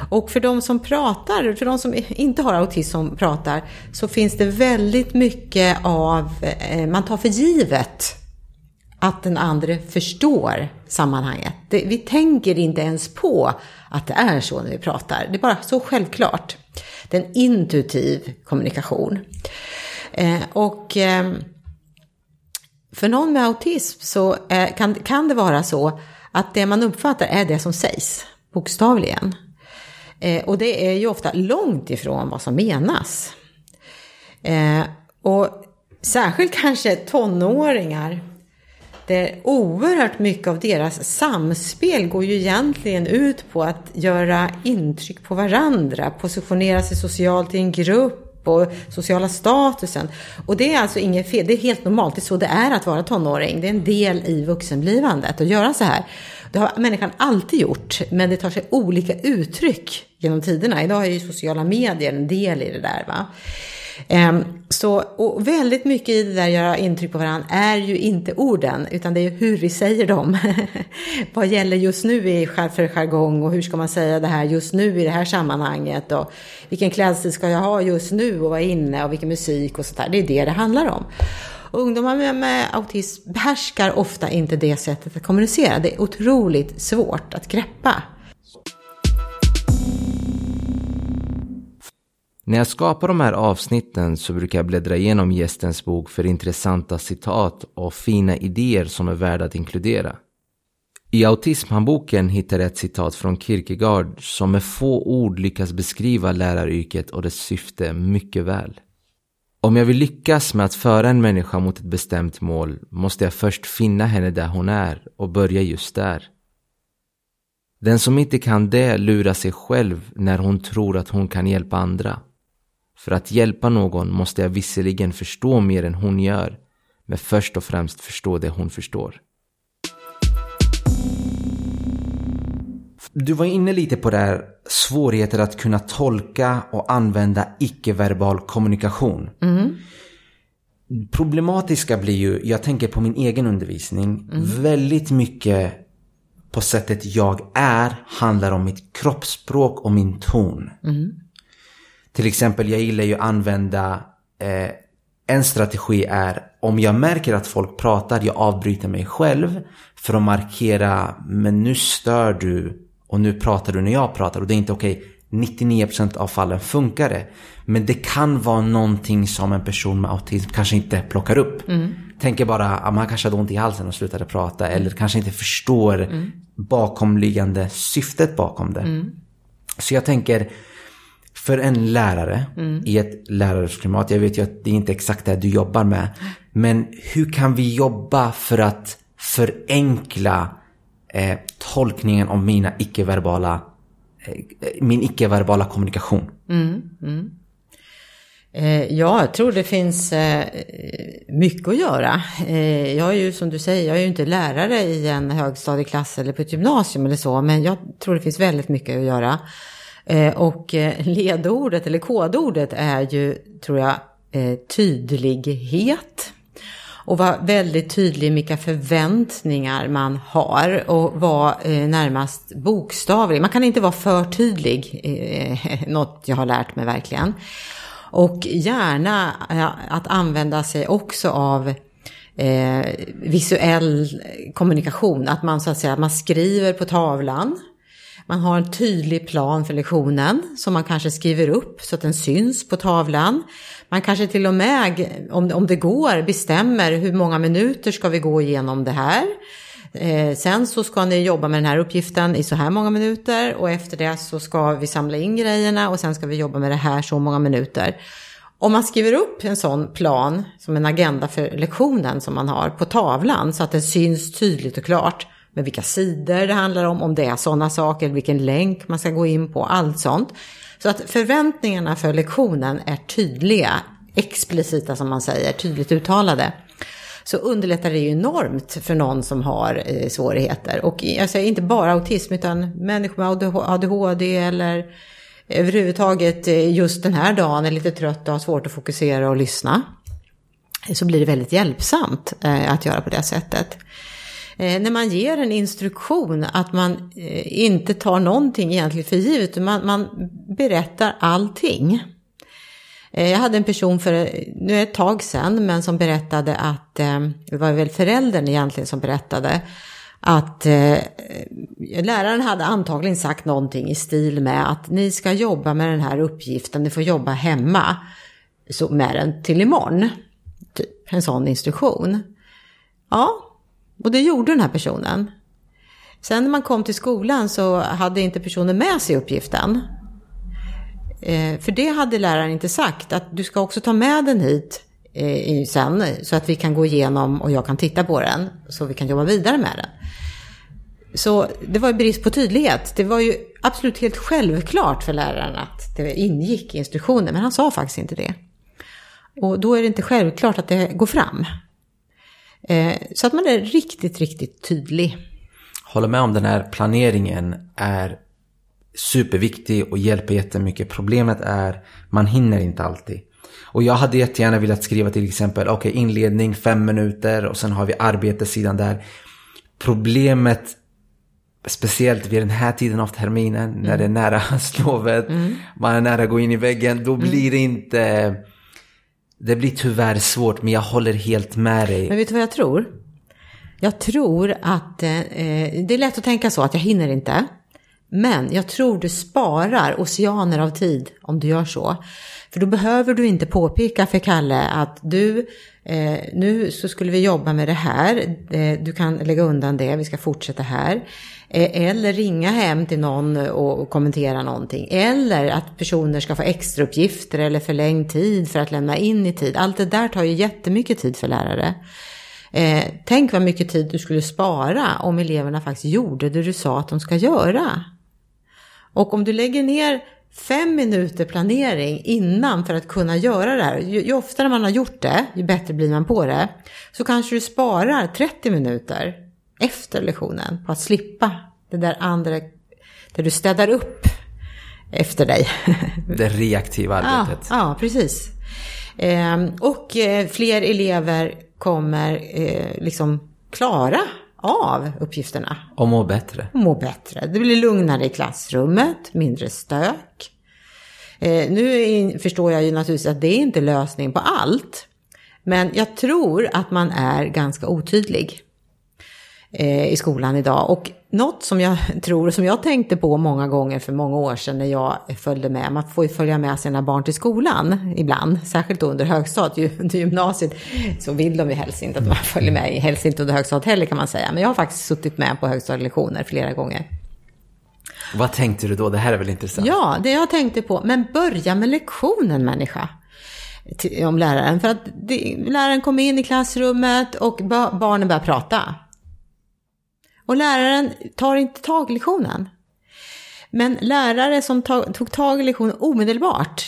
A: Och för de som pratar, för de som inte har autism som pratar, så finns det väldigt mycket av, eh, man tar för givet att den andra förstår sammanhanget. Det, vi tänker inte ens på att det är så när vi pratar. Det är bara så självklart. Det är en intuitiv kommunikation. Eh, och eh, för någon med autism så är, kan, kan det vara så att det man uppfattar är det som sägs, bokstavligen. Eh, och det är ju ofta långt ifrån vad som menas. Eh, och särskilt kanske tonåringar, där oerhört mycket av deras samspel går ju egentligen ut på att göra intryck på varandra, positionera sig socialt i en grupp, och sociala statusen. Och det är alltså inget fel, det är helt normalt, det är så det är att vara tonåring. Det är en del i vuxenblivandet att göra så här. Det har människan alltid gjort, men det tar sig olika uttryck genom tiderna. Idag är ju sociala medier en del i det där. Va? Ehm, så, och väldigt mycket i det där göra intryck på varandra är ju inte orden, utan det är hur vi säger dem. Vad gäller just nu i för jargong och hur ska man säga det här just nu i det här sammanhanget och vilken klädstil ska jag ha just nu och vad är inne och vilken musik och sånt där. Det är det det handlar om. Och ungdomar med, med autism behärskar ofta inte det sättet att kommunicera. Det är otroligt svårt att greppa.
B: När jag skapar de här avsnitten så brukar jag bläddra igenom gästens bok för intressanta citat och fina idéer som är värda att inkludera. I Autismhandboken hittar jag ett citat från Kierkegaard som med få ord lyckas beskriva läraryrket och dess syfte mycket väl. Om jag vill lyckas med att föra en människa mot ett bestämt mål måste jag först finna henne där hon är och börja just där. Den som inte kan det lurar sig själv när hon tror att hon kan hjälpa andra. För att hjälpa någon måste jag visserligen förstå mer än hon gör, men först och främst förstå det hon förstår.
C: Du var inne lite på det här svårigheter att kunna tolka och använda icke-verbal kommunikation. Mm. Problematiska blir ju, jag tänker på min egen undervisning, mm. väldigt mycket på sättet jag är handlar om mitt kroppsspråk och min ton. Mm. Till exempel, jag gillar ju att använda eh, en strategi är om jag märker att folk pratar, jag avbryter mig själv för att markera, men nu stör du och nu pratar du när jag pratar och det är inte okej. Okay. 99% av fallen funkar det. Men det kan vara någonting som en person med autism kanske inte plockar upp. Mm. Tänker bara att man kanske hade ont i halsen och slutade prata eller kanske inte förstår mm. bakomliggande syftet bakom det. Mm. Så jag tänker för en lärare mm. i ett lärarklimat, jag vet ju att det är inte exakt det du jobbar med, men hur kan vi jobba för att förenkla eh, tolkningen av mina icke-verbala, eh, min icke-verbala kommunikation? Mm, mm.
A: Eh, ja, jag tror det finns eh, mycket att göra. Eh, jag är ju som du säger, jag är ju inte lärare i en högstadieklass eller på ett gymnasium eller så, men jag tror det finns väldigt mycket att göra. Eh, och eh, ledordet eller kodordet är ju, tror jag, eh, tydlighet. Och vara väldigt tydlig med vilka förväntningar man har och vara närmast bokstavlig. Man kan inte vara för tydlig, något jag har lärt mig verkligen. Och gärna att använda sig också av visuell kommunikation. Att man så att säga man skriver på tavlan man har en tydlig plan för lektionen som man kanske skriver upp så att den syns på tavlan. Man kanske till och med, om, om det går, bestämmer hur många minuter ska vi gå igenom det här. Eh, sen så ska ni jobba med den här uppgiften i så här många minuter och efter det så ska vi samla in grejerna och sen ska vi jobba med det här så många minuter. Om man skriver upp en sån plan som en agenda för lektionen som man har på tavlan så att det syns tydligt och klart med vilka sidor det handlar om, om det är sådana saker, vilken länk man ska gå in på, allt sånt. Så att förväntningarna för lektionen är tydliga, explicita som man säger, tydligt uttalade. Så underlättar det ju enormt för någon som har eh, svårigheter. Och jag säger inte bara autism utan människor med ADHD eller överhuvudtaget eh, just den här dagen är lite trött och har svårt att fokusera och lyssna. Så blir det väldigt hjälpsamt eh, att göra på det sättet Eh, när man ger en instruktion att man eh, inte tar någonting egentligen för givet, man, man berättar allting. Eh, jag hade en person för, nu är ett tag sedan, men som berättade att, eh, det var väl föräldern egentligen som berättade, att eh, läraren hade antagligen sagt någonting i stil med att ni ska jobba med den här uppgiften, ni får jobba hemma så med den till imorgon. Typ en sån instruktion. Ja, och det gjorde den här personen. Sen när man kom till skolan så hade inte personen med sig uppgiften. Eh, för det hade läraren inte sagt, att du ska också ta med den hit eh, sen så att vi kan gå igenom och jag kan titta på den så vi kan jobba vidare med den. Så det var ju brist på tydlighet. Det var ju absolut helt självklart för läraren att det ingick i instruktionen, men han sa faktiskt inte det. Och då är det inte självklart att det går fram. Eh, så att man är riktigt, riktigt tydlig.
B: Håller med om den här planeringen är superviktig och hjälper jättemycket. Problemet är man hinner inte alltid. Och jag hade jättegärna velat skriva till exempel, okay, inledning fem minuter och sen har vi arbetessidan där. Problemet, speciellt vid den här tiden av terminen, mm. när det är nära slovet, mm. man är nära att gå in i väggen, då mm. blir det inte det blir tyvärr svårt, men jag håller helt med dig.
A: Men vet du vad jag tror? Jag tror att eh, eh, det är lätt att tänka så, att jag hinner inte. Men jag tror du sparar oceaner av tid om du gör så. För då behöver du inte påpeka för Kalle att du, eh, nu så skulle vi jobba med det här, eh, du kan lägga undan det, vi ska fortsätta här. Eh, eller ringa hem till någon och kommentera någonting. Eller att personer ska få extrauppgifter eller förlängd tid för att lämna in i tid. Allt det där tar ju jättemycket tid för lärare. Eh, tänk vad mycket tid du skulle spara om eleverna faktiskt gjorde det du sa att de ska göra. Och om du lägger ner fem minuter planering innan för att kunna göra det här. Ju, ju oftare man har gjort det, ju bättre blir man på det. Så kanske du sparar 30 minuter efter lektionen på att slippa det där andra, där du städar upp efter dig.
B: Det reaktiva arbetet.
A: Ja, ja precis. Eh, och eh, fler elever kommer eh, liksom klara av uppgifterna.
B: Och må bättre.
A: Och må bättre. Det blir lugnare i klassrummet, mindre stök. Eh, nu förstår jag ju naturligtvis att det är inte lösning på allt. Men jag tror att man är ganska otydlig i skolan idag. Och något som jag tror, som jag tänkte på många gånger för många år sedan när jag följde med, man får ju följa med sina barn till skolan ibland, särskilt under högstadiet, under gymnasiet så vill de ju helst inte att man följer med, helst inte under högstadiet heller kan man säga, men jag har faktiskt suttit med på högstadielektioner flera gånger.
B: Vad tänkte du då? Det här är väl intressant?
A: Ja, det jag tänkte på, men börja med lektionen människa om läraren. För att det, läraren kommer in i klassrummet och barnen börjar prata. Och läraren tar inte tag i lektionen. Men lärare som tog, tag i lektionen omedelbart,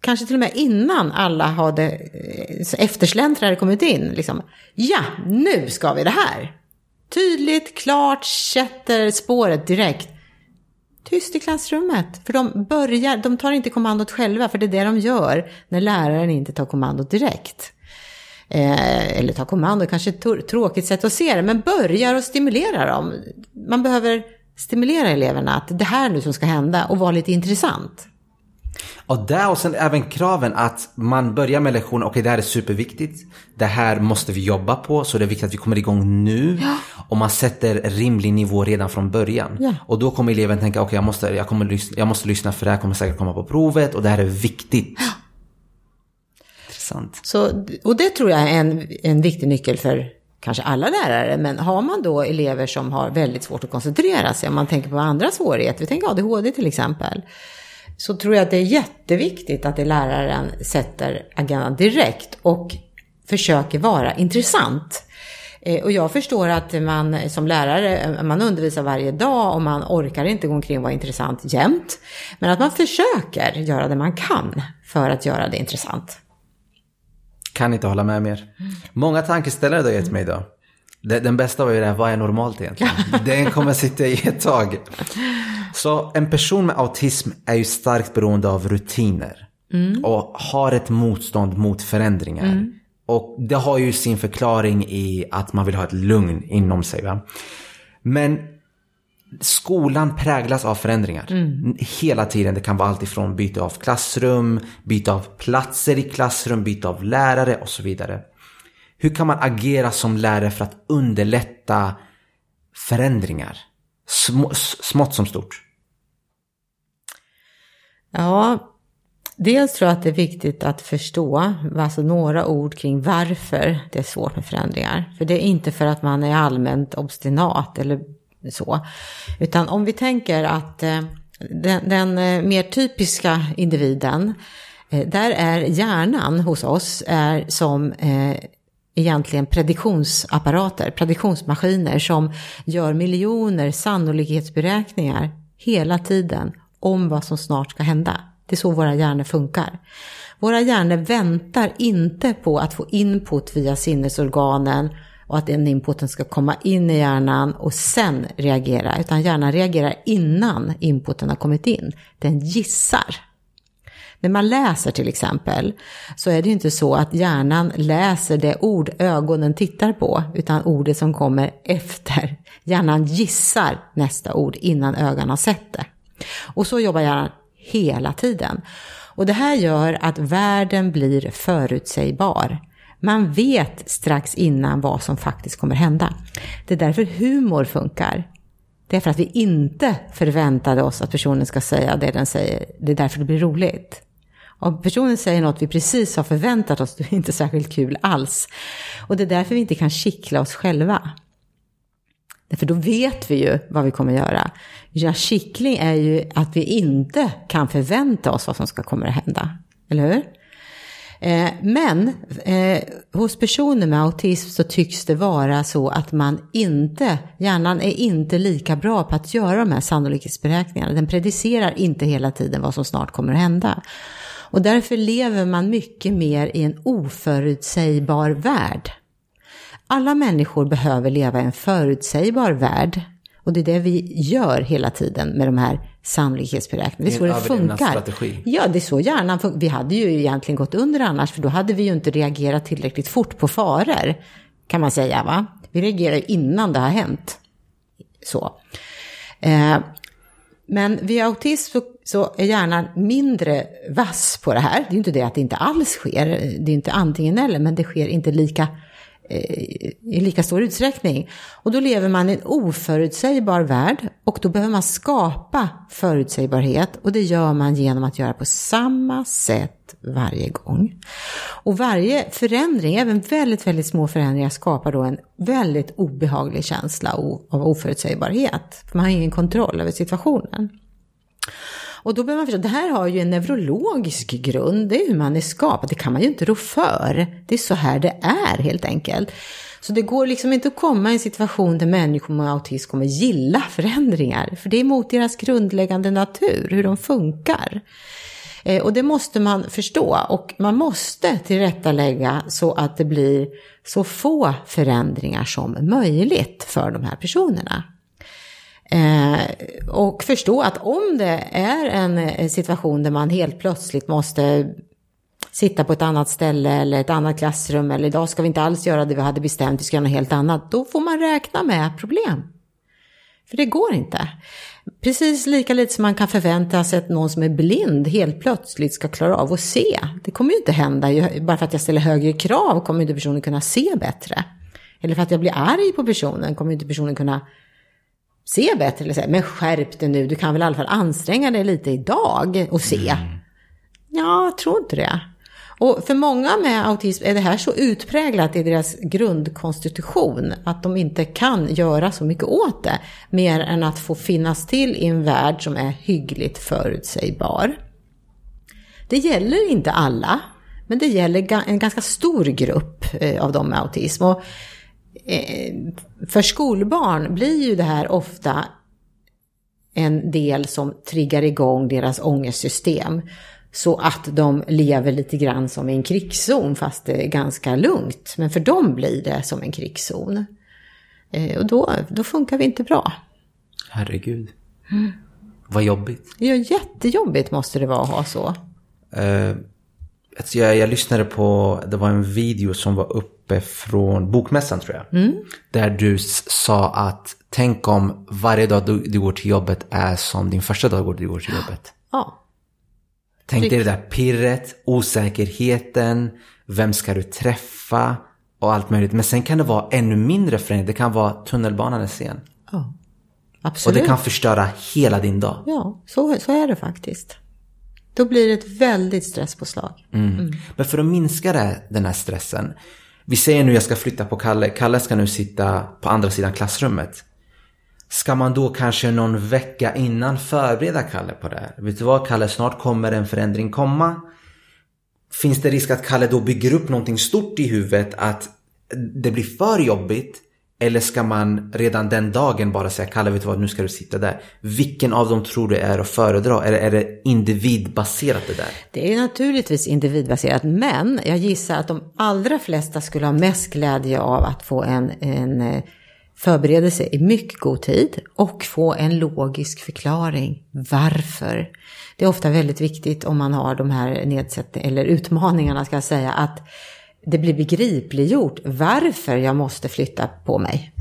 A: kanske till och med innan alla hade eh, eftersläntrare kommit in, liksom, ja, nu ska vi det här. Tydligt, klart, sätter spåret direkt. Tyst i klassrummet, för de börjar, de tar inte kommandot själva, för det är det de gör när läraren inte tar kommandot direkt eh, eller ta kommando, kanske ett tråkigt sätt att se det, men börjar och stimulera dem. Man behöver stimulera eleverna att det här nu som ska hända och vara lite intressant.
B: Och där och sen även kraven att man börjar med lektionen, okej okay, det här är superviktigt. Det här måste vi jobba på så det är viktigt att vi kommer igång nu. Ja. Och man sätter rimlig nivå redan från början. Ja. Och då kommer eleven tänka, okej okay, jag, måste, jag, jag måste lyssna för det här kommer säkert komma på provet och det här är viktigt. Ja
A: sant. Så, och det tror jag är en, en viktig nyckel för kanske alla lärare, men har man då elever som har väldigt svårt att koncentrera sig, om man tänker på andra svårigheter, vi tänker ADHD till exempel, så tror jag att det är jätteviktigt att det läraren sätter agendan direkt och försöker vara intressant. Eh, och jag förstår att man som lärare, man undervisar varje dag och man orkar inte gå omkring och vara intressant jämt. Men att man försöker göra det man kan för att göra det intressant.
B: Kan inte hålla med mer. Många tankeställare du har gett mig idag. Den bästa var ju det här, vad är normalt egentligen? Den kommer sitta i ett tag. Så en person med autism är ju starkt beroende av rutiner. Mm. Och har ett motstånd mot förändringar. Mm. Och det har ju sin förklaring i att man vill ha ett lugn inom sig. Va? Men skolan präglas av förändringar. Mm. Hela tiden. Det kan vara allt ifrån byte av klassrum, byte av platser i klassrum, byte av lärare och så vidare. Hur kan man agera som lärare för att underlätta
C: förändringar? Små, smått som stort.
A: Ja, dels tror jag att det är viktigt att förstå alltså några ord kring varför det är svårt med förändringar. För det är inte för att man är allmänt obstinat eller så. Utan om vi tänker att eh, den, den eh, mer typiska individen, eh, där är hjärnan hos oss är som egentligen prediktionsapparater, prediktionsmaskiner som gör miljoner sannolikhetsberäkningar hela tiden om vad som snart ska hända. Det är så våra hjärnor funkar. Våra hjärnor väntar inte på att få input via sinnesorganen och att den inputen ska komma in i hjärnan och sen reagera, utan hjärnan reagerar innan inputen har kommit in. Den gissar. När man läser till exempel så är det ju inte så att hjärnan läser det ord ögonen tittar på utan ordet som kommer efter. Hjärnan gissar nästa ord innan ögonen har sett det. Och så jobbar hjärnan hela tiden. Och det här gör att världen blir förutsägbar. Man vet strax innan vad som faktiskt kommer hända. Det är därför humor funkar. Det är för att vi inte förväntade oss att personen ska säga det den säger. Det är därför det blir roligt. Om personen säger något vi precis har förväntat oss, det är inte särskilt kul alls. Och det är därför vi inte kan kittla oss själva. Därför då vet vi ju vad vi kommer göra. Ja, kittling är ju att vi inte kan förvänta oss vad som ska komma att hända. Eller hur? Eh, men eh, hos personer med autism så tycks det vara så att man inte, hjärnan är inte lika bra på att göra de här sannolikhetsberäkningarna. Den predicerar inte hela tiden vad som snart kommer att hända. Och därför lever man mycket mer i en oförutsägbar värld. Alla människor behöver leva i en förutsägbar värld. Och det är det vi gör hela tiden med de här sannolikhetsberäkningarna. Det är så det funkar. Ja, det är så hjärnan funkar. Vi hade ju egentligen gått under annars, för då hade vi ju inte reagerat tillräckligt fort på faror. Kan man säga, va? Vi reagerar innan det har hänt. Så. Eh, men vid autism så, så, är hjärnan mindre vass på det här. Det är ju inte det att det inte alls sker. Det är inte antingen eller, men det sker inte lika Eh, i lika stor utsträckning. Och då lever man i en oförutsägbar värld och då behöver man skapa förutsägbarhet och det gör man genom att göra på samma sätt varje gång. Och varje förändring, även väldigt, väldigt små förändringar skapar då en väldigt obehaglig känsla av oförutsägbarhet. För man har ingen kontroll över situationen. Och då behöver man förstå, det här har ju en neurologisk grund, det är hur man är skapad, det kan man ju inte rå för. Det är så här det är helt enkelt. Så det går liksom inte att komma i en situation där människor med autism kommer gilla förändringar, för det är mot deras grundläggande natur, hur de funkar. Eh, och det måste man förstå och man måste tillrättalägga så att det blir så få förändringar som möjligt för de här personerna. Eh, och förstå att om det är en eh, situation där man helt plötsligt måste sitta på ett annat ställe eller ett annat klassrum eller idag ska vi inte alls göra det vi hade bestämt, vi ska göra något helt annat. Då får man räkna med problem. För det går inte. Precis lika lite som man kan förvänta sig att någon som är blind helt plötsligt ska klara av att se. Det kommer ju inte hända. Bara för att jag ställer högre krav kommer inte personen kunna se bättre. Eller för att jag blir arg på personen kommer inte personen kunna se bättre. Eller säga, men skärp dig nu, du kan väl i alla fall anstränga dig lite idag och se. Mm. Ja, jag tror inte det. Och för många med autism är det här så utpräglat i deras grundkonstitution att de inte kan göra så mycket åt det. Mer än att få finnas till i en värld som är hyggligt förutsägbar. Det gäller inte alla, men det gäller en ganska stor grupp eh, av dem med autism. Och för skolbarn blir ju det här ofta en del som triggar igång deras ångestsystem. Så att de lever lite grann som i en krigszon fast det är ganska lugnt. Men för dem blir det som en krigszon. Eh, och då, då funkar vi inte bra.
C: Herregud. Mm. Vad jobbigt.
A: Ja, jättejobbigt måste det vara att ha så.
C: Uh, alltså jag, jag lyssnade på, det var en video som var uppe uppe från Bokmässan tror jag. Mm. Där du sa att tänk om varje dag du, du, går till jobbet är som din första dag du går till jobbet.
A: Ja.
C: Tänk dig det där pirret, osäkerheten, vem ska du träffa och allt möjligt. Men sen kan det vara ännu mindre förändring. Det kan vara tunnelbanan är sen.
A: Ja,
B: Och
A: absolut.
B: det kan förstöra hela din dag.
A: Ja, så, så är det faktiskt. Då blir det ett väldigt stresspåslag.
B: Men för att minska det, den här stressen. Vi säger nu jag ska flytta på Kalle. Kalle ska nu sitta på andra sidan klassrummet. Ska man då kanske någon vecka innan förbereda Kalle på det här? Vet du vad Kalle, snart kommer en förändring komma. Finns det risk att Kalle då bygger upp någonting stort i huvudet att det blir för jobbigt? Eller ska man redan den dagen bara säga Kalle, vet du vad, nu ska du sitta där. Vilken av dem tror du är att föredra? Eller är det individbaserat det där?
A: Det är naturligtvis individbaserat, men jag gissar att de allra flesta skulle ha mest glädje av att få en, en eh, förberedelse i mycket god tid och få en logisk förklaring varför. Det är ofta väldigt viktigt om man har de här nedsättningarna, eller utmaningarna ska jag säga, att det blir begripliggjort varför jag måste flytta på mig.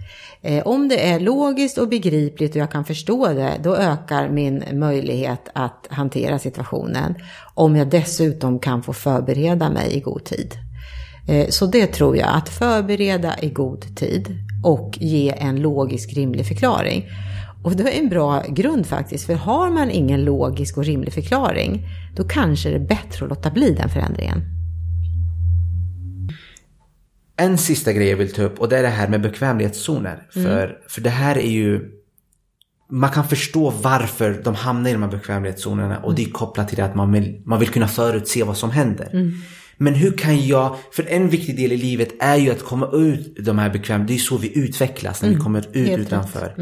A: Eh, om det är logiskt och begripligt och jag kan förstå det, då ökar min möjlighet att hantera situationen. Om jag dessutom kan få förbereda mig i god tid. Eh, så det tror jag, att förbereda i god tid och ge en logisk rimlig förklaring. Och det är en bra grund faktiskt, för har man ingen logisk och rimlig förklaring, då kanske det är bättre att låta bli den förändringen.
B: En sista grej jag vill ta upp och det är det här med bekvämlighetszoner. För, för det här är ju... Man kan förstå varför de hamnar i de här bekvämlighetszonerna och det är kopplat till det att man vill, man vill kunna förutse vad som händer. Men hur kan jag, för en viktig del i livet är ju att komma ut de här bekväm, det är så vi utvecklas när vi kommer ut
A: helt
B: utanför.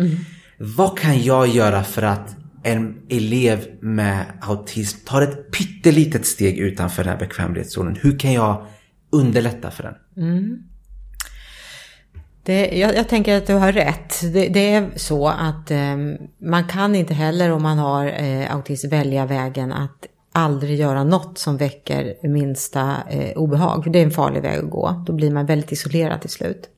B: Vad kan jag göra för att en elev med autism tar ett pyttelitet steg utanför den här bekvämlighetszonen? Hur kan jag underlätta för den? Mm.
A: Det, jag, jag tänker att du har rätt. Det, det är så att eh, man kan inte heller om man har eh, autism välja vägen att aldrig göra något som väcker minsta eh, obehag. För det är en farlig väg att gå. Då blir man väldigt isolerad till slut.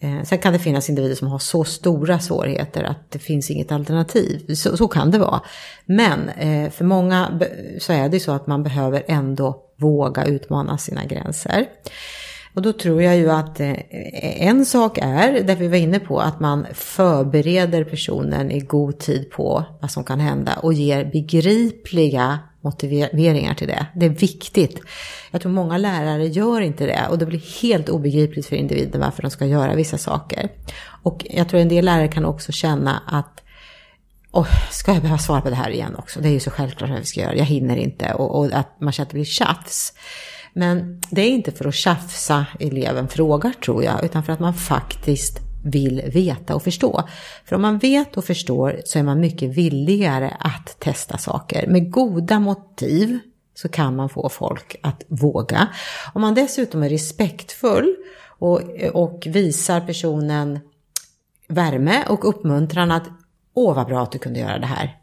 A: Eh, sen kan det finnas individer som har så stora svårigheter att det finns inget alternativ. Så, så kan det vara. Men eh, för många så är det så att man behöver ändå våga utmana sina gränser. Och då tror jag ju att eh, en sak är, det vi var inne på, att man förbereder personen i god tid på vad som kan hända och ger begripliga motiveringar till det. Det är viktigt. Jag tror många lärare gör inte det och det blir helt obegripligt för individen varför de ska göra vissa saker. Och jag tror en del lärare kan också känna att Åh, ska jag behöva svara på det här igen också? Det är ju så självklart vad vi ska göra, jag hinner inte. Och, och att man känner att det blir tjafs. Men det är inte för att tjafsa eleven frågar tror jag, utan för att man faktiskt vill veta och förstå. För om man vet och förstår så är man mycket villigare att testa saker. Med goda motiv så kan man få folk att våga. Om man dessutom är respektfull och, och visar personen värme och uppmuntran att åh vad bra att du kunde göra det här.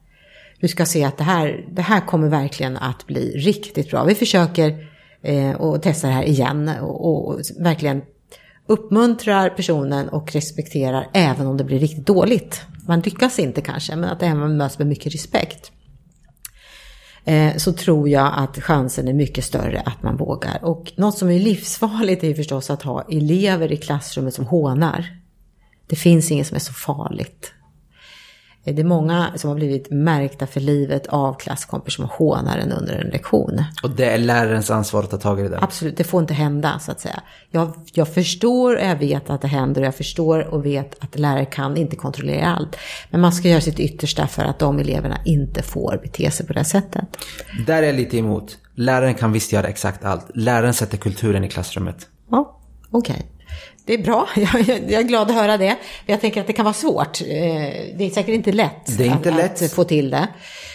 A: Du ska se att det här, det här kommer verkligen att bli riktigt bra. Vi försöker eh, och testar det här igen och, och verkligen uppmuntrar personen och respekterar även om det blir riktigt dåligt. Man lyckas inte kanske, men att även möts med mycket respekt. Eh, så tror jag att chansen är mycket större att man vågar. Och något som är livsfarligt är ju förstås att ha elever i klassrummet som hånar. Det finns inget som är så farligt. Eh, Det är många som har blivit märkta för livet av klasskompisar som hånar en under en lektion.
B: Och det är lärarens ansvar att ta tag i det där.
A: Absolut, det får inte hända så att säga. Jag, jag förstår och jag vet att det händer och jag förstår och vet att lärare kan inte kontrollera allt. Men man ska göra sitt yttersta för att de eleverna inte får bete sig på det här sättet.
B: Där är jag lite emot. Läraren kan visst göra exakt allt. Läraren sätter kulturen i klassrummet.
A: Ja, okej. Det är bra, jag, är glad att höra det. Jag tänker att det kan vara svårt. Eh, Det är säkert inte lätt,
B: inte
A: att,
B: lätt.
A: att få till det.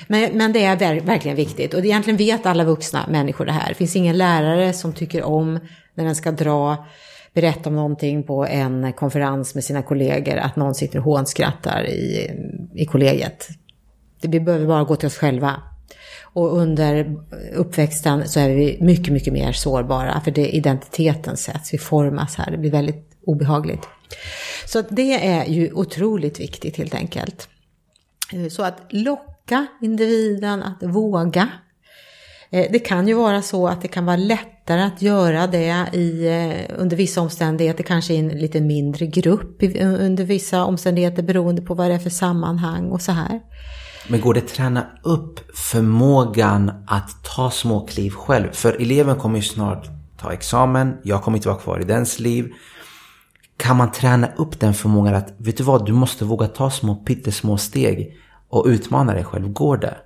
A: Men, men det är ver- verkligen viktigt. Och det egentligen vet alla vuxna människor det här. Det finns ingen lärare som tycker om när den ska dra, berätta om någonting på en konferens med sina kollegor, att någon sitter och hånskrattar i, i kollegiet. Det- Vi behöver bara gå till oss själva. Och under uppväxten så är vi mycket, mycket mer sårbara. För det identiteten sätts, vi formas här. Det blir väldigt obehagligt. Så att det är ju otroligt viktigt helt enkelt. Eh, så att locka individen att våga. Eh, det kan ju vara så att det kan vara lättare att göra det i, eh, under vissa omständigheter, kanske i en lite mindre grupp under vissa omständigheter beroende på vad det är för sammanhang och så här.
B: Men går det att träna upp förmågan att ta små kliv själv? För eleven kommer ju snart ta examen, jag kommer inte vara kvar i dens liv. Kan man träna upp den förmågan att, vet du vad, du måste våga ta små pyttesmå steg och utmana dig själv. Går det?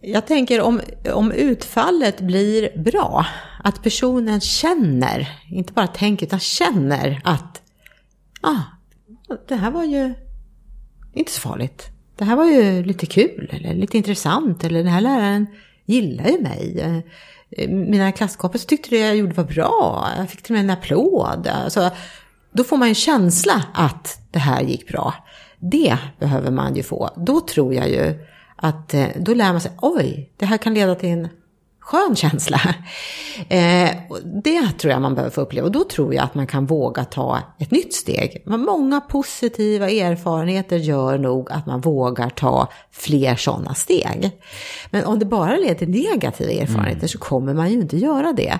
A: Jag tänker om, om utfallet blir bra, att personen känner, inte bara tänker utan känner att ah, det här var ju inte så farligt. Det här var ju lite kul eller lite intressant eller den här läraren gillar ju mig. Eh, mina klasskompisar tyckte det jag gjorde var bra. Jag fick till och med en applåd. Alltså, då får man en känsla att det här gick bra. Det behöver man ju få. Då tror jag ju att eh, då lär man sig, oj, det här kan leda till en skön känsla. Eh, det tror jag man behöver få uppleva och då tror jag att man kan våga ta ett nytt steg. Många positiva erfarenheter gör nog att man vågar ta fler sådana steg. Men om det bara leder till negativa erfarenheter mm. så kommer man ju inte göra det.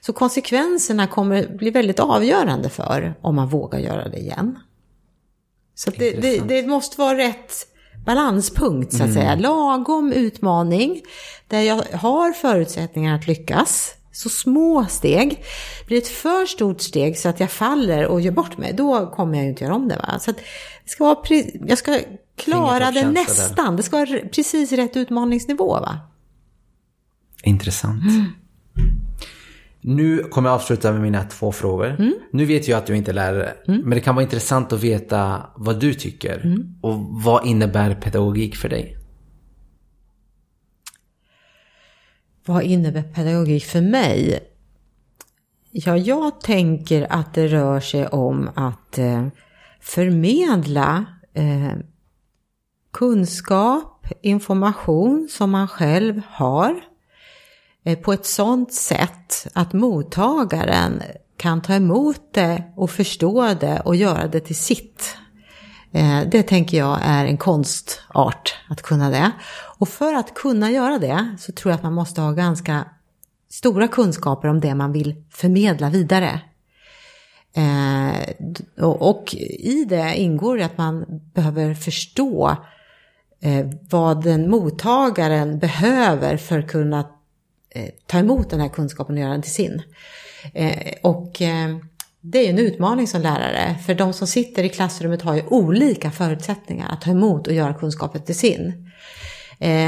A: Så konsekvenserna kommer bli väldigt avgörande för om man vågar göra det igen. Så det, det, det, måste vara rätt balanspunkt så att mm. säga. Lagom utmaning där jag har förutsättningar att lyckas. Så små steg. Blir ett för stort steg så att jag faller och gör bort mig, då kommer jag ju inte göra om det. Va? Så att det ska vara jag ska klara det nästan. Där. Det ska vara precis rätt utmaningsnivå. Va?
B: Intressant. Mm. Nu kommer jag avsluta med mina två frågor. Mm. Nu vet jag att du inte är lärare, mm. men det kan vara intressant att veta vad du tycker. Mm. Och vad innebär pedagogik för dig?
A: Vad innebär pedagogik för mig? Ja, jag tänker att det rör sig om att eh, förmedla eh, kunskap, information som man själv har Eh, på ett sådant sätt att mottagaren kan ta emot det och förstå det och göra det till sitt. Eh, det tänker jag är en konstart att kunna det. Och för att kunna göra det så tror jag att man måste ha ganska stora kunskaper om det man vill förmedla vidare. Eh, och i det ingår att man behöver förstå vad den mottagaren behöver för att kunna Eh, ta emot den här kunskapen och göra den till sin. Eh, och eh, det är en utmaning som lärare, för de som sitter i klassrummet har ju olika förutsättningar att ta emot och göra kunskapen till sin.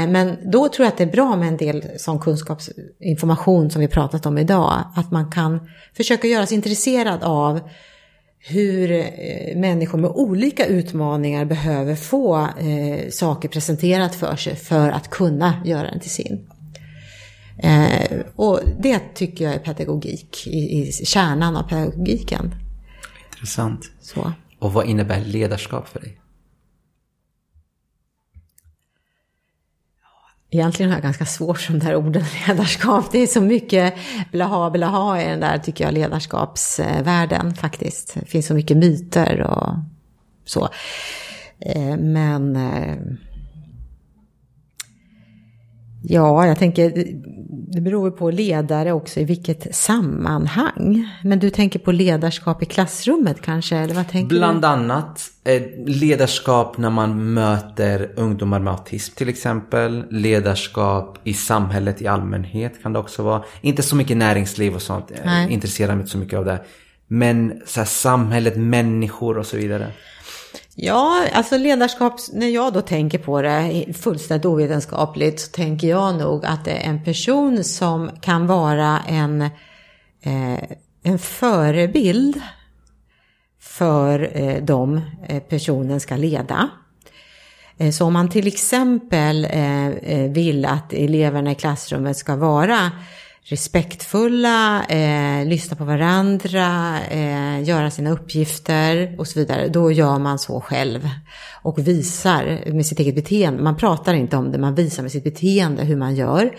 A: Men då tror jag att det är bra med en del sån kunskapsinformation som vi pratat om idag. Att man kan försöka göra sig intresserad av hur människor med olika utmaningar behöver få saker presenterat för sig för att kunna göra den till sin. Eh, och det tycker jag är pedagogik, i, i kärnan av pedagogiken.
B: Intressant.
A: Så.
B: Och vad innebär ledarskap för dig?
A: Egentligen har jag ganska svårt för de där orden ledarskap. Det är så mycket blaha blaha i den där, tycker jag, ledarskapsvärlden faktiskt. Det finns så mycket myter och så. Eh, men eh, Ja, jag tänker, det beror på ledare också i vilket sammanhang. Men du tänker på ledarskap i klassrummet kanske, eller vad tänker
B: Bland
A: du?
B: annat eh, ledarskap när man möter ungdomar med autism till exempel. Ledarskap i samhället i allmänhet kan det också vara. Inte så mycket näringsliv och sånt, jag intresserar mig inte så mycket av det. Men så här, samhället, människor och så vidare.
A: Ja, alltså ledarskap, när jag då tänker på det fullständigt ovetenskapligt så tänker jag nog att det är en person som kan vara en, eh, en förebild för eh, de eh, personen ska leda. Eh, så om man till exempel eh, eh, vill att eleverna i klassrummet ska vara respektfulla, eh, lyssna på varandra, eh, göra sina uppgifter och så vidare. Då gör man så själv och visar med sitt eget beteende. Man pratar inte om det, man visar med sitt beteende hur man gör.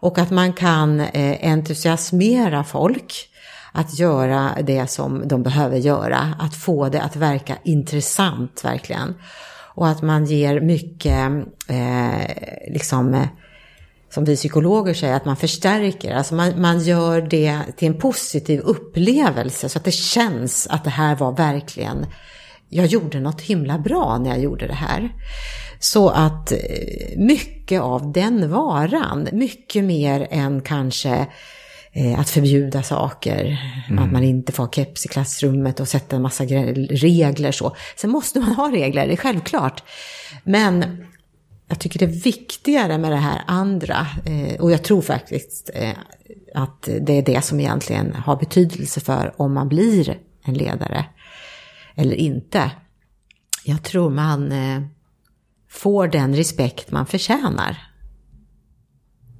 A: Och att man kan eh, entusiasmera folk att göra det som de behöver göra, att få det att verka intressant verkligen. Och att man ger mycket eh, liksom eh, som vi psykologer säger, att man förstärker. Alltså man, man gör det till en positiv upplevelse så att det känns att det här var verkligen, jag gjorde något himla bra när jag gjorde det här. Så att eh, mycket av den varan, mycket mer än kanske eh, att förbjuda saker, mm. att man inte får ha keps i klassrummet och sätta en massa regler så. Sen måste man ha regler, det är självklart. Men jag tycker det är viktigare med det här andra. Eh, och jag tror faktiskt eh, att det är det som egentligen har betydelse för om man blir en ledare eller inte. Jag tror man eh, får den respekt man förtjänar.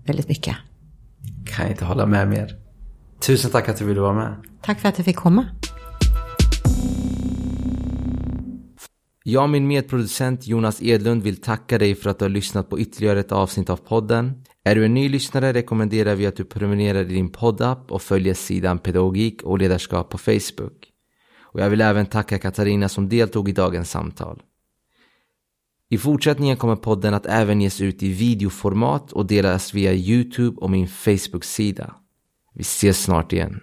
A: Väldigt mycket.
C: Kan jag inte hålla med mer. Tusen tack att du ville vara med.
A: Tack för att jag fick komma.
B: Jag och min medproducent Jonas Edlund vill tacka dig för att du har lyssnat på ytterligare ett avsnitt av podden. Är du en ny lyssnare rekommenderar vi att du prenumererar i din poddapp och följer sidan Pedagogik och ledarskap på Facebook. Och jag vill även tacka Katarina som deltog i dagens samtal. I fortsättningen kommer podden att även ges ut i videoformat och delas via Youtube och min Facebook-sida. Vi ses snart igen.